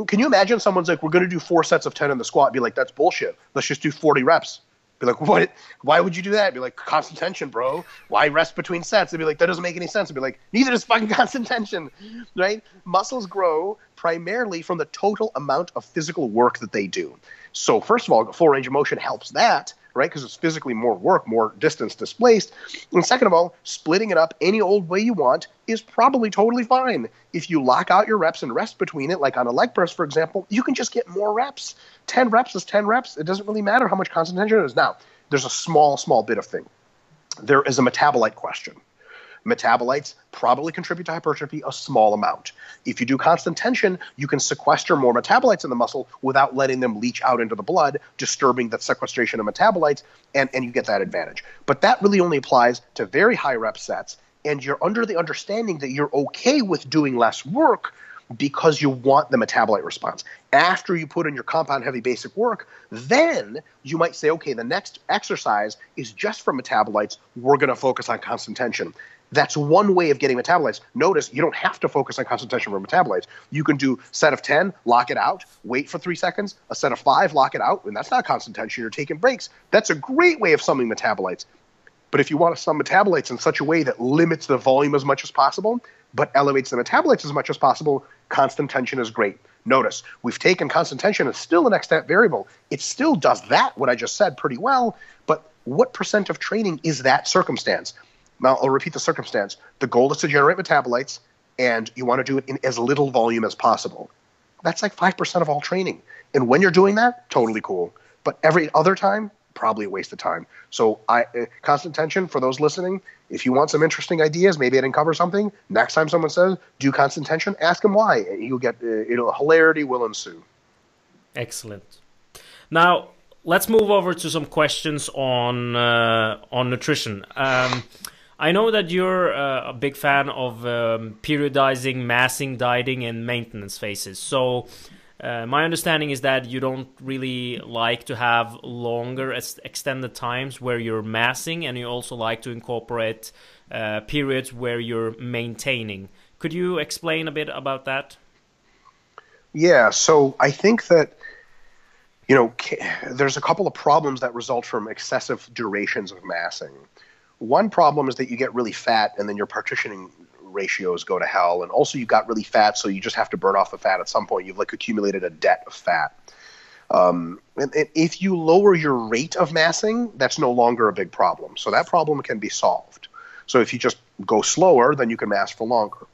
Can you imagine someone's like, we're going to do four sets of 10 in the squat? Be like, that's bullshit. Let's just do 40 reps. Be like, what? Why would you do that? Be like, constant tension, bro. Why rest between sets? They'd be like, that doesn't make any sense. I'd be like, neither does fucking constant tension, right? Muscles grow primarily from the total amount of physical work that they do. So, first of all, full range of motion helps that right? Because it's physically more work, more distance displaced. And second of all, splitting it up any old way you want is probably totally fine. If you lock out your reps and rest between it, like on a leg press, for example, you can just get more reps. 10 reps is 10 reps. It doesn't really matter how much concentration it is. Now, there's a small, small bit of thing. There is a metabolite question metabolites probably contribute to hypertrophy a small amount. If you do constant tension, you can sequester more metabolites in the muscle without letting them leach out into the blood, disturbing the sequestration of metabolites, and, and you get that advantage. But that really only applies to very high rep sets, and you're under the understanding that you're okay with doing less work because you want the metabolite response. After you put in your compound heavy basic work, then you might say, okay, the next exercise is just for metabolites. We're going to focus on constant tension. That's one way of getting metabolites. Notice you don't have to focus on concentration for metabolites. You can do set of 10, lock it out, wait for three seconds, a set of five, lock it out, and that's not concentration. You're taking breaks. That's a great way of summing metabolites. But if you want to sum metabolites in such a way that limits the volume as much as possible, but elevates the metabolites as much as possible, constant tension is great. Notice, we've taken constant tension as still an extant variable. It still does that, what I just said, pretty well, but what percent of training is that circumstance? Now, I'll repeat the circumstance. The goal is to generate metabolites, and you want to do it in as little volume as possible. That's like 5% of all training. And when you're doing that, totally cool. But every other time, probably a waste of time. So, I, uh, constant tension for those listening. If you want some interesting ideas, maybe I didn't cover something. Next time someone says do constant tension, ask them why. You'll get uh, it'll hilarity will ensue. Excellent. Now, let's move over to some questions on uh, on nutrition. Um, I know that you're uh, a big fan of um, periodizing, massing, dieting, and maintenance phases. So, uh, my understanding is that you don't really like to have longer, extended times where you're massing, and you also like to incorporate uh, periods where you're maintaining. Could you explain a bit about that? Yeah, so I think that you know there's a couple of problems that result from excessive durations of massing. One problem is that you get really fat and then your partitioning ratios go to hell. And also, you got really fat, so you just have to burn off the fat at some point. You've like accumulated a debt of fat. Um, and, and if you lower your rate of massing, that's no longer a big problem. So that problem can be solved. So if you just go slower, then you can mass for longer.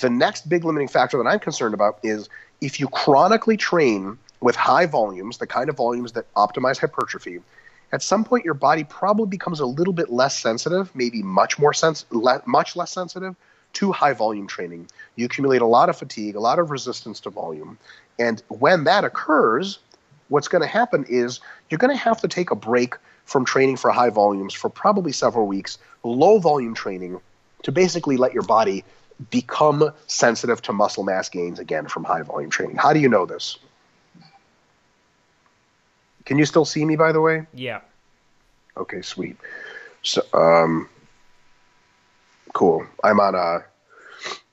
The next big limiting factor that I'm concerned about is if you chronically train with high volumes, the kind of volumes that optimize hypertrophy, at some point your body probably becomes a little bit less sensitive, maybe much more sens- le- much less sensitive to high volume training. You accumulate a lot of fatigue, a lot of resistance to volume. And when that occurs, what's going to happen is you're going to have to take a break from training for high volumes for probably several weeks, low volume training to basically let your body become sensitive to muscle mass gains again from high volume training. How do you know this? Can you still see me, by the way? Yeah. Okay, sweet. So, um, cool. I'm on a.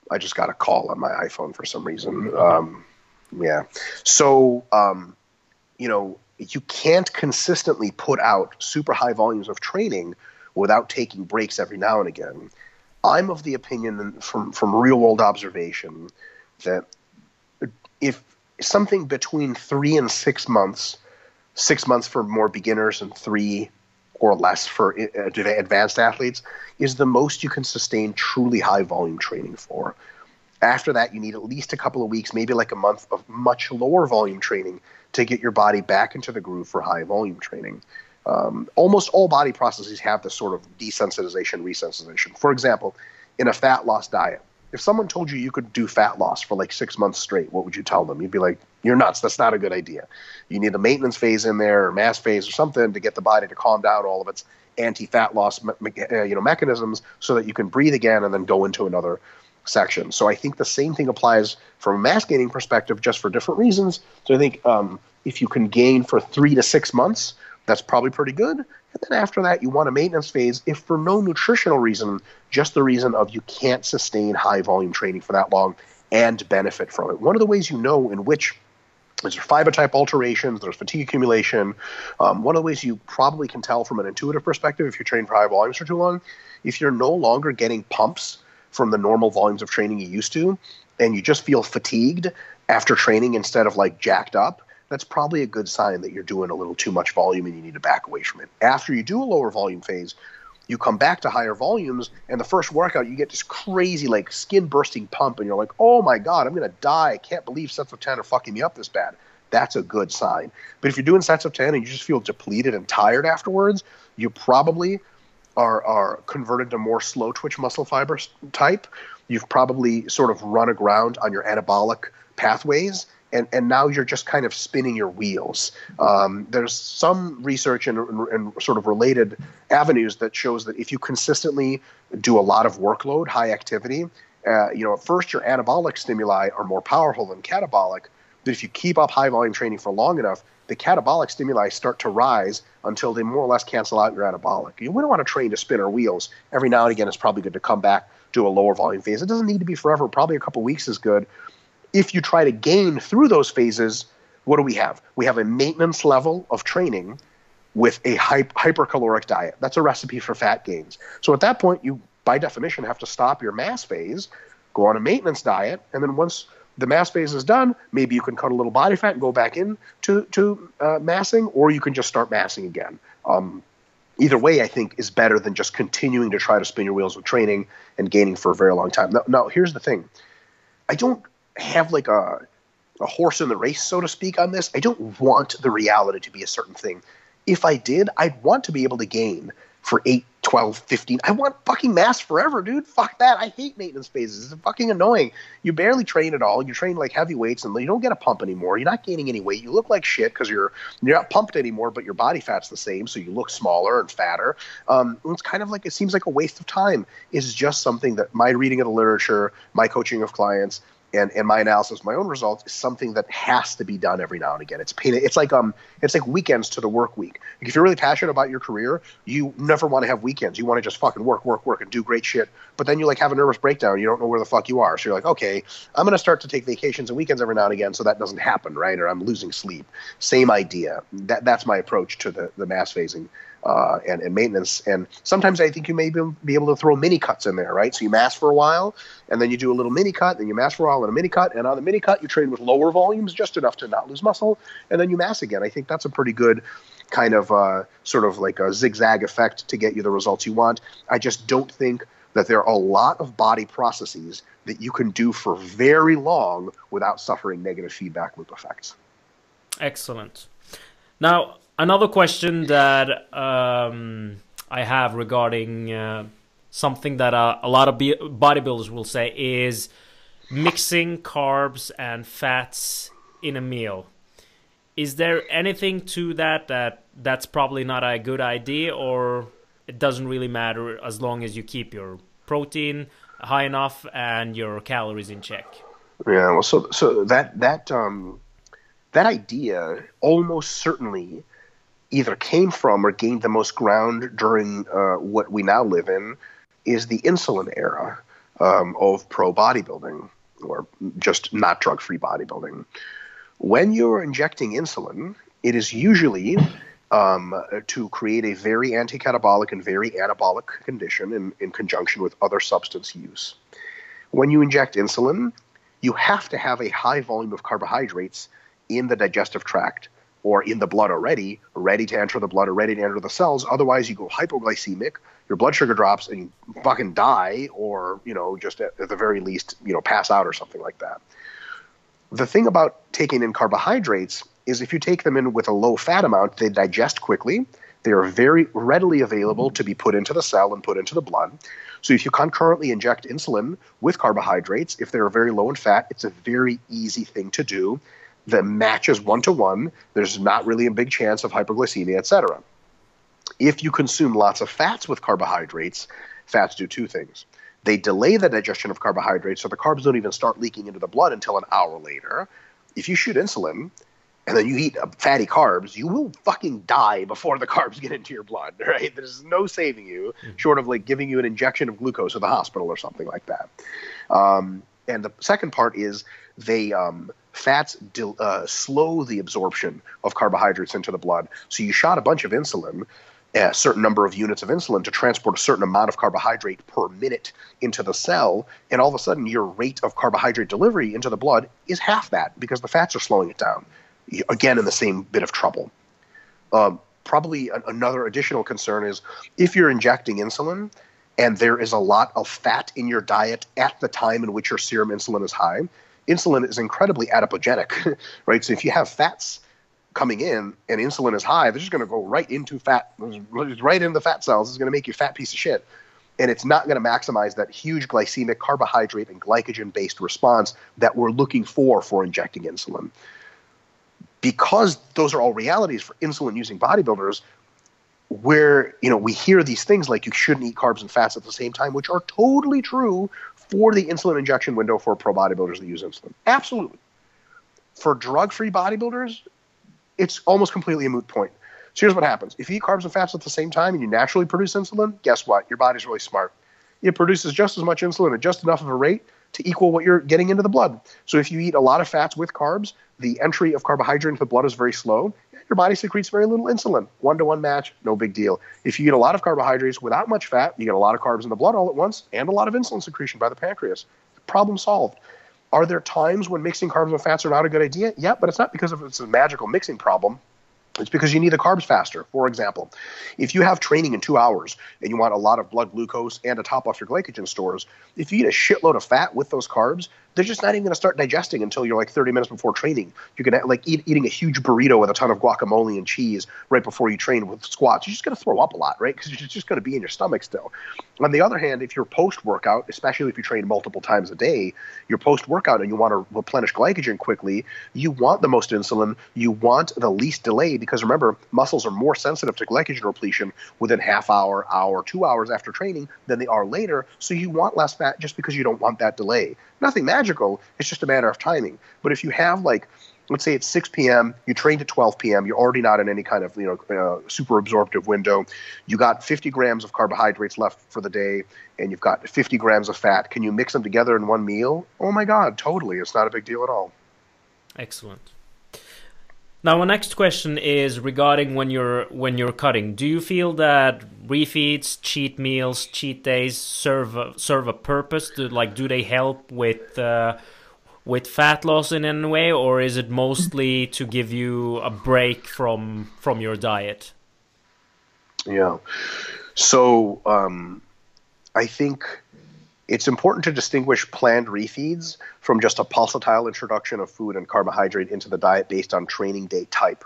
I just got a call on my iPhone for some reason. Um, yeah. So, um, you know, you can't consistently put out super high volumes of training without taking breaks every now and again. I'm of the opinion from from real world observation that if something between three and six months six months for more beginners and three or less for advanced athletes is the most you can sustain truly high volume training for. After that, you need at least a couple of weeks, maybe like a month of much lower volume training to get your body back into the groove for high volume training. Um, almost all body processes have this sort of desensitization, resensitization. For example, in a fat loss diet, if someone told you you could do fat loss for like six months straight, what would you tell them? You'd be like, you're nuts. That's not a good idea. You need a maintenance phase in there or mass phase or something to get the body to calm down all of its anti-fat loss uh, you know mechanisms so that you can breathe again and then go into another section. So I think the same thing applies from a mass gaining perspective, just for different reasons. So I think um, if you can gain for three to six months, that's probably pretty good. And then after that, you want a maintenance phase, if for no nutritional reason, just the reason of you can't sustain high volume training for that long and benefit from it. One of the ways you know in which there's fiber type alterations, there's fatigue accumulation. Um, one of the ways you probably can tell from an intuitive perspective if you're training for high volumes for too long, if you're no longer getting pumps from the normal volumes of training you used to, and you just feel fatigued after training instead of like jacked up, that's probably a good sign that you're doing a little too much volume and you need to back away from it. After you do a lower volume phase, you come back to higher volumes, and the first workout, you get this crazy, like, skin bursting pump, and you're like, oh my God, I'm to die. I can't believe sets of 10 are fucking me up this bad. That's a good sign. But if you're doing sets of 10 and you just feel depleted and tired afterwards, you probably are, are converted to more slow twitch muscle fiber type. You've probably sort of run aground on your anabolic pathways and, and now you're just kind of spinning your wheels. Um, there's some research and, sort of related avenues that shows that if you consistently do a lot of workload, high activity, uh, you know, at first your anabolic stimuli are more powerful than catabolic, but if you keep up high volume training for long enough, the catabolic stimuli start to rise until they more or less cancel out your anabolic. You wouldn't want to train to spin our wheels. Every now and again, it's probably good to come back to a lower volume phase. It doesn't need to be forever. Probably a couple weeks is good if you try to gain through those phases, what do we have? We have a maintenance level of training with a hypercaloric diet. That's a recipe for fat gains. So at that point, you, by definition, have to stop your mass phase, go on a maintenance diet, and then once the mass phase is done, maybe you can cut a little body fat and go back in to, to uh, massing, or you can just start massing again. Um, either way, I think, is better than just continuing to try to spin your wheels with training and gaining for a very long time. Now, now here's the thing I don't have like a a horse in the race, so to speak, on this. I don't want the reality to be a certain thing. If I did, I'd want to be able to gain for 8, 12, 15. I want fucking mass forever, dude. Fuck that. I hate maintenance phases. It's fucking annoying. You barely train at all. You train like heavy weights and you don't get a pump anymore. You're not gaining any weight. You look like shit because you're you're not pumped anymore, but your body fat's the same, so you look smaller and fatter. Um, it's kind of like it seems like a waste of time. Is just something that my reading of the literature, my coaching of clients, and, and my analysis, my own results is something that has to be done every now and again. It's pain. It's like um, it's like weekends to the work week. If you're really passionate about your career, you never want to have weekends. You want to just fucking work, work, work, and do great shit. But then you like have a nervous breakdown. You don't know where the fuck you are. So you're like, okay, I'm gonna start to take vacations and weekends every now and again, so that doesn't happen, right? Or I'm losing sleep. Same idea. That that's my approach to the the mass phasing uh, and, and maintenance. And sometimes I think you may be, able to throw mini cuts in there, right? So you mass for a while, and then you do a little mini cut, then you mass for a while and a mini cut, and on the mini cut you train with lower volumes, just enough to not lose muscle, and then you mass again. I think that's a pretty good kind of uh, sort of like a zigzag effect to get you the results you want. I just don't think that there are a lot of body processes that you can do for very long without suffering negative feedback loop effects. Excellent. Now, another question that um, I have regarding uh, something that uh, a lot of bodybuilders will say is mixing carbs and fats in a meal. Is there anything to that that that's probably not a good idea, or it doesn't really matter as long as you keep your protein high enough and your calories in check? Yeah, well, so so that that um, that idea almost certainly either came from or gained the most ground during uh, what we now live in is the insulin era um, of pro bodybuilding or just not drug free bodybuilding. When you're injecting insulin, it is usually um, to create a very anti-catabolic and very anabolic condition in, in conjunction with other substance use. When you inject insulin, you have to have a high volume of carbohydrates in the digestive tract or in the blood already, ready to enter the blood or ready to enter the cells. Otherwise, you go hypoglycemic, your blood sugar drops, and you fucking die, or you know, just at, at the very least, you know, pass out or something like that. The thing about taking in carbohydrates is if you take them in with a low fat amount, they digest quickly. They are very readily available to be put into the cell and put into the blood. So if you concurrently inject insulin with carbohydrates, if they're very low in fat, it's a very easy thing to do that matches one to one. There's not really a big chance of hypoglycemia, etc. If you consume lots of fats with carbohydrates, fats do two things. They delay the digestion of carbohydrates, so the carbs don't even start leaking into the blood until an hour later. If you shoot insulin, and then you eat fatty carbs, you will fucking die before the carbs get into your blood, right? There's no saving you, mm-hmm. short of like giving you an injection of glucose at the hospital or something like that. Um, and the second part is they um, fats uh, slow the absorption of carbohydrates into the blood. So you shot a bunch of insulin, a certain number of units of insulin to transport a certain amount of carbohydrate per minute into the cell, and all of a sudden your rate of carbohydrate delivery into the blood is half that because the fats are slowing it down. Again, in the same bit of trouble. Um, probably another additional concern is if you're injecting insulin and there is a lot of fat in your diet at the time in which your serum insulin is high, insulin is incredibly adipogenic, right? So if you have fats coming in and insulin is high, they're just going to go right into fat, right into the fat cells. It's going to make you fat piece of shit. And it's not going to maximize that huge glycemic, carbohydrate, and glycogen based response that we're looking for for injecting insulin. Because those are all realities for insulin using bodybuilders, where you know we hear these things like you shouldn't eat carbs and fats at the same time, which are totally true for the insulin injection window for pro bodybuilders that use insulin. Absolutely. For drug free bodybuilders, it's almost completely a moot point. So here's what happens if you eat carbs and fats at the same time and you naturally produce insulin, guess what? Your body's really smart. It produces just as much insulin at just enough of a rate to equal what you're getting into the blood. So if you eat a lot of fats with carbs, the entry of carbohydrate into the blood is very slow. Your body secretes very little insulin. One to one match, no big deal. If you eat a lot of carbohydrates without much fat, you get a lot of carbs in the blood all at once and a lot of insulin secretion by the pancreas. Problem solved. Are there times when mixing carbs and fats are not a good idea? Yeah, but it's not because of it's a magical mixing problem. It's because you need the carbs faster. For example, if you have training in two hours and you want a lot of blood glucose and to top off your glycogen stores, if you eat a shitload of fat with those carbs, they're just not even going to start digesting until you're like 30 minutes before training. You can like eat, eating a huge burrito with a ton of guacamole and cheese right before you train with squats. You're just going to throw up a lot, right? Because it's just going to be in your stomach still. On the other hand, if you're post workout, especially if you train multiple times a day, you're post workout and you want to replenish glycogen quickly, you want the most insulin, you want the least delay because remember, muscles are more sensitive to glycogen repletion within half hour, hour, two hours after training than they are later. So you want less fat just because you don't want that delay. Nothing magical. It's just a matter of timing. But if you have like let's say it's 6 p.m. You train to 12 p.m. You're already not in any kind of you know uh, super absorptive window. You got 50 grams of carbohydrates left for the day, and you've got 50 grams of fat. Can you mix them together in one meal? Oh my God, totally. It's not a big deal at all. Excellent. Now, our next question is regarding when you're when you're cutting. Do you feel that refeeds, cheat meals, cheat days serve a, serve a purpose? Do, like, do they help with uh, with fat loss in any way, or is it mostly to give you a break from from your diet? Yeah. So um, I think it's important to distinguish planned refeeds from just a pulsatile introduction of food and carbohydrate into the diet based on training day type.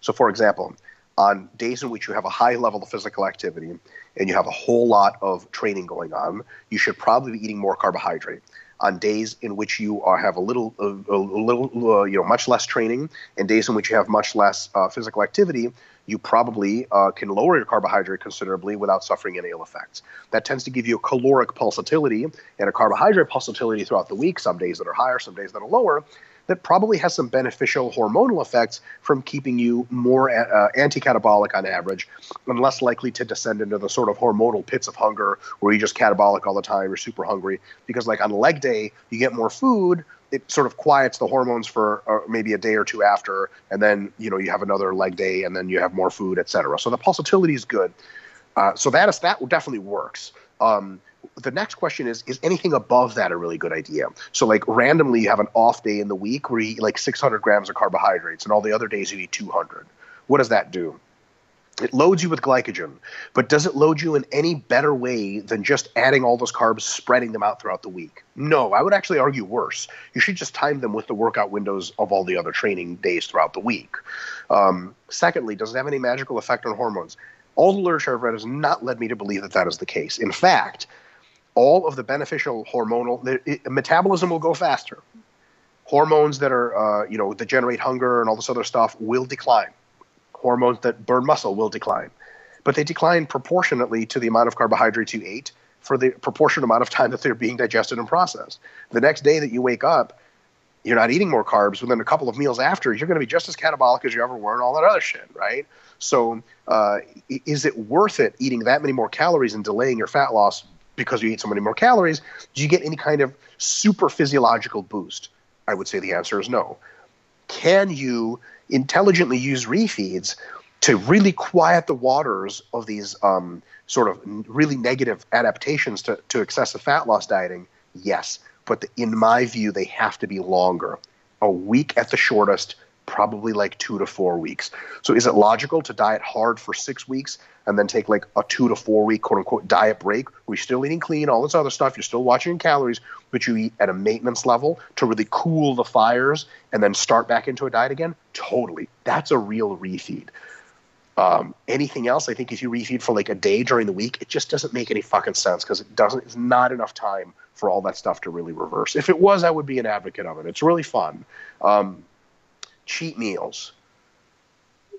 So, for example, on days in which you have a high level of physical activity and you have a whole lot of training going on, you should probably be eating more carbohydrate. On days in which you are, have a little, a, a little, uh, you know, much less training, and days in which you have much less uh, physical activity, you probably uh, can lower your carbohydrate considerably without suffering any ill effects. That tends to give you a caloric pulsatility and a carbohydrate pulsatility throughout the week, some days that are higher, some days that are lower, that probably has some beneficial hormonal effects from keeping you more uh, anti-catabolic on average and less likely to descend into the sort of hormonal pits of hunger where you're just catabolic all the time you're super hungry because like on leg day you get more food it sort of quiets the hormones for uh, maybe a day or two after, and then you know you have another leg day, and then you have more food, etc. So the pulsatility is good. Uh, so that is that definitely works. Um, the next question is is anything above that a really good idea so like randomly you have an off day in the week where you eat like 600 grams of carbohydrates and all the other days you eat 200 what does that do it loads you with glycogen, but does it load you in any better way than just adding all those carbs, spreading them out throughout the week? No, I would actually argue worse. You should just time them with the workout windows of all the other training days throughout the week. Um, secondly, does it have any magical effect on hormones? All the literature I've read has not led me to believe that that is the case. In fact, all of the beneficial hormonal it, metabolism will go faster. Hormones that are, uh, you know, that generate hunger and all this other stuff will decline hormones that burn muscle will decline. But they decline proportionately to the amount of carbohydrates you ate for the proportionate amount of time that they're being digested and processed. The next day that you wake up, you're not eating more carbs. Within a couple of meals after, you're going to be just as catabolic as you ever were and all that other shit, right? So, uh, is it worth it eating that many more calories and delaying your fat loss because you eat so many more calories? Do you get any kind of super physiological boost? I would say the answer is no. Can you intelligently use refeeds to really quiet the waters of these um, sort of really negative adaptations to, to excessive fat loss dieting? Yes. But the, in my view, they have to be longer. A week at the shortest, probably like two to four weeks. So is it logical to diet hard for six weeks and then take like a two to four week quote unquote diet break where you're still eating clean, all this other stuff, you're still watching calories, but you eat at a maintenance level to really cool the fires and then start back into a diet again? Totally. That's a real refeed. Um, anything else, I think if you refeed for like a day during the week, it just doesn't make any fucking sense because it doesn't. It's not enough time for all that stuff to really reverse. If it was, I would be an advocate of it. It's really fun. Um, cheat meals.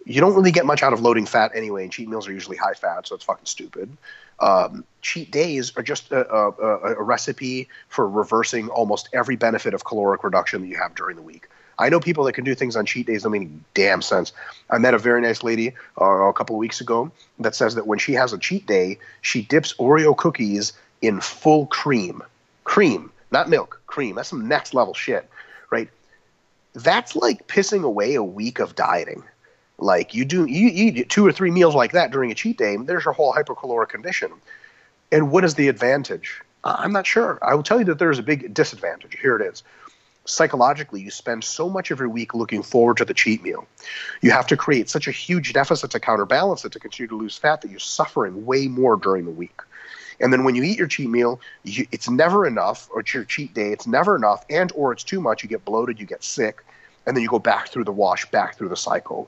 You don't really get much out of loading fat anyway, and cheat meals are usually high fat, so it's fucking stupid. Um, cheat days are just a, a, a, recipe for reversing almost every benefit of caloric reduction that you have during the week. I know people that can do things on cheat days that make damn sense. I met a very nice lady uh, a couple of weeks ago that says that when she has a cheat day, she dips Oreo cookies in full cream. Cream, not milk, cream. That's some next level shit, right? That's like pissing away a week of dieting. Like you do, you eat two or three meals like that during a cheat day. There's your whole hypercaloric condition. And what is the advantage? I'm not sure. I will tell you that there's a big disadvantage. Here it is. Psychologically, you spend so much of your week looking forward to the cheat meal. You have to create such a huge deficit to counterbalance it to continue to lose fat that you're suffering way more during the week. And then when you eat your cheat meal, you, it's never enough, or it's your cheat day, it's never enough, and or it's too much. You get bloated, you get sick, and then you go back through the wash, back through the cycle.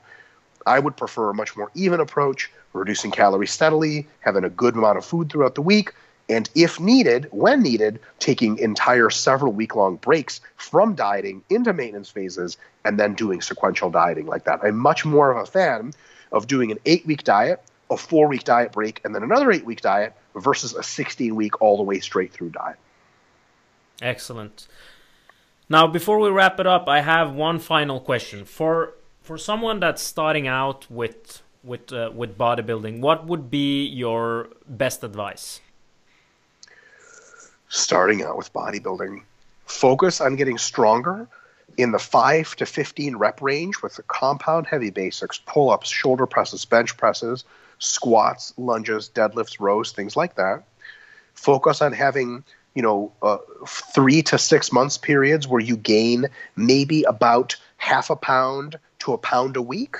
I would prefer a much more even approach, reducing calories steadily, having a good amount of food throughout the week, and if needed, when needed, taking entire several week long breaks from dieting into maintenance phases and then doing sequential dieting like that. I'm much more of a fan of doing an eight week diet, a four week diet break, and then another eight week diet versus a 16 week all the way straight through diet. Excellent. Now, before we wrap it up, I have one final question for for someone that's starting out with with uh, with bodybuilding. What would be your best advice? Starting out with bodybuilding, focus on getting stronger in the 5 to 15 rep range with the compound heavy basics, pull ups, shoulder presses, bench presses, squats, lunges, deadlifts, rows, things like that. Focus on having, you know, uh, three to six months periods where you gain maybe about half a pound to a pound a week.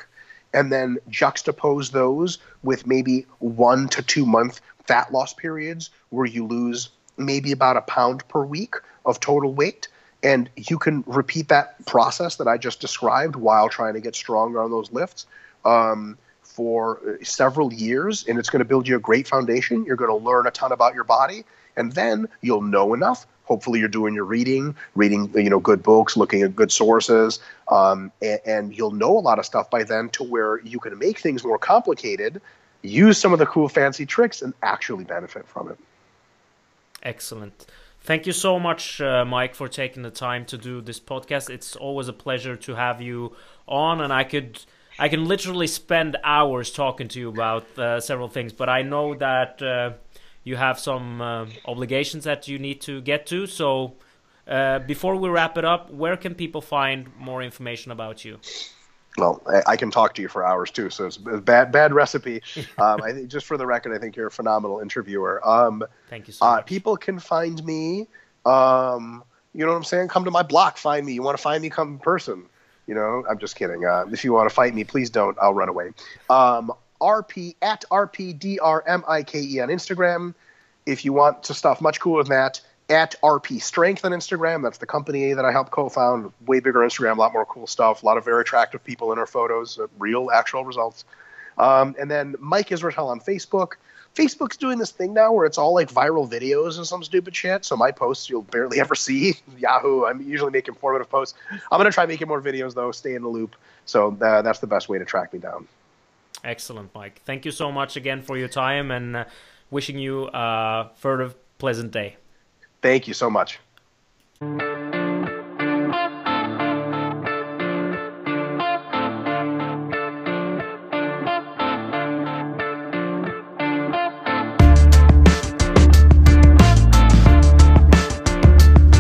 And then juxtapose those with maybe one to two month fat loss periods where you lose maybe about a pound per week of total weight and you can repeat that process that I just described while trying to get stronger on those lifts um, for several years, and it's going to build you a great foundation. You're going to learn a ton about your body, and then you'll know enough. Hopefully, you're doing your reading, reading you know good books, looking at good sources, um, and, and you'll know a lot of stuff by then to where you can make things more complicated, use some of the cool fancy tricks, and actually benefit from it. Excellent. Thank you so much, uh, Mike, for taking the time to do this podcast. It's always a pleasure to have you on, and I could, I can literally spend hours talking to you about uh, several things. But I know that uh, you have some uh, obligations that you need to get to. So, uh, before we wrap it up, where can people find more information about you? well, I, I, can talk to you for hours too. So it's a bad, bad recipe. Um, I think, just for the record, I think you're a phenomenal interviewer. Um, Thank you so uh, much. People can find me. Um, you know what I'm saying? Come to my block, find me. You want to find me? Come in person. You know, I'm just kidding. Uh, if you want to fight me, please don't. I'll run away. Um, RP at RPDRMIKE on Instagram. If you want to stuff much cooler than that, at RP Strength on Instagram. That's the company that I helped co-found. Way bigger Instagram, a lot more cool stuff, a lot of very attractive people in our photos, uh, real, actual results. Um, and then Mike Israetel on Facebook. Facebook's doing this thing now where it's all like viral videos and some stupid shit. So my posts you'll barely ever see. Yahoo, I'm usually making informative posts. I'm gonna try making more videos though. Stay in the loop. So uh, that's the best way to track me down. Excellent, Mike. Thank you so much again for your time and uh, wishing you a further pleasant day. Thank you so much.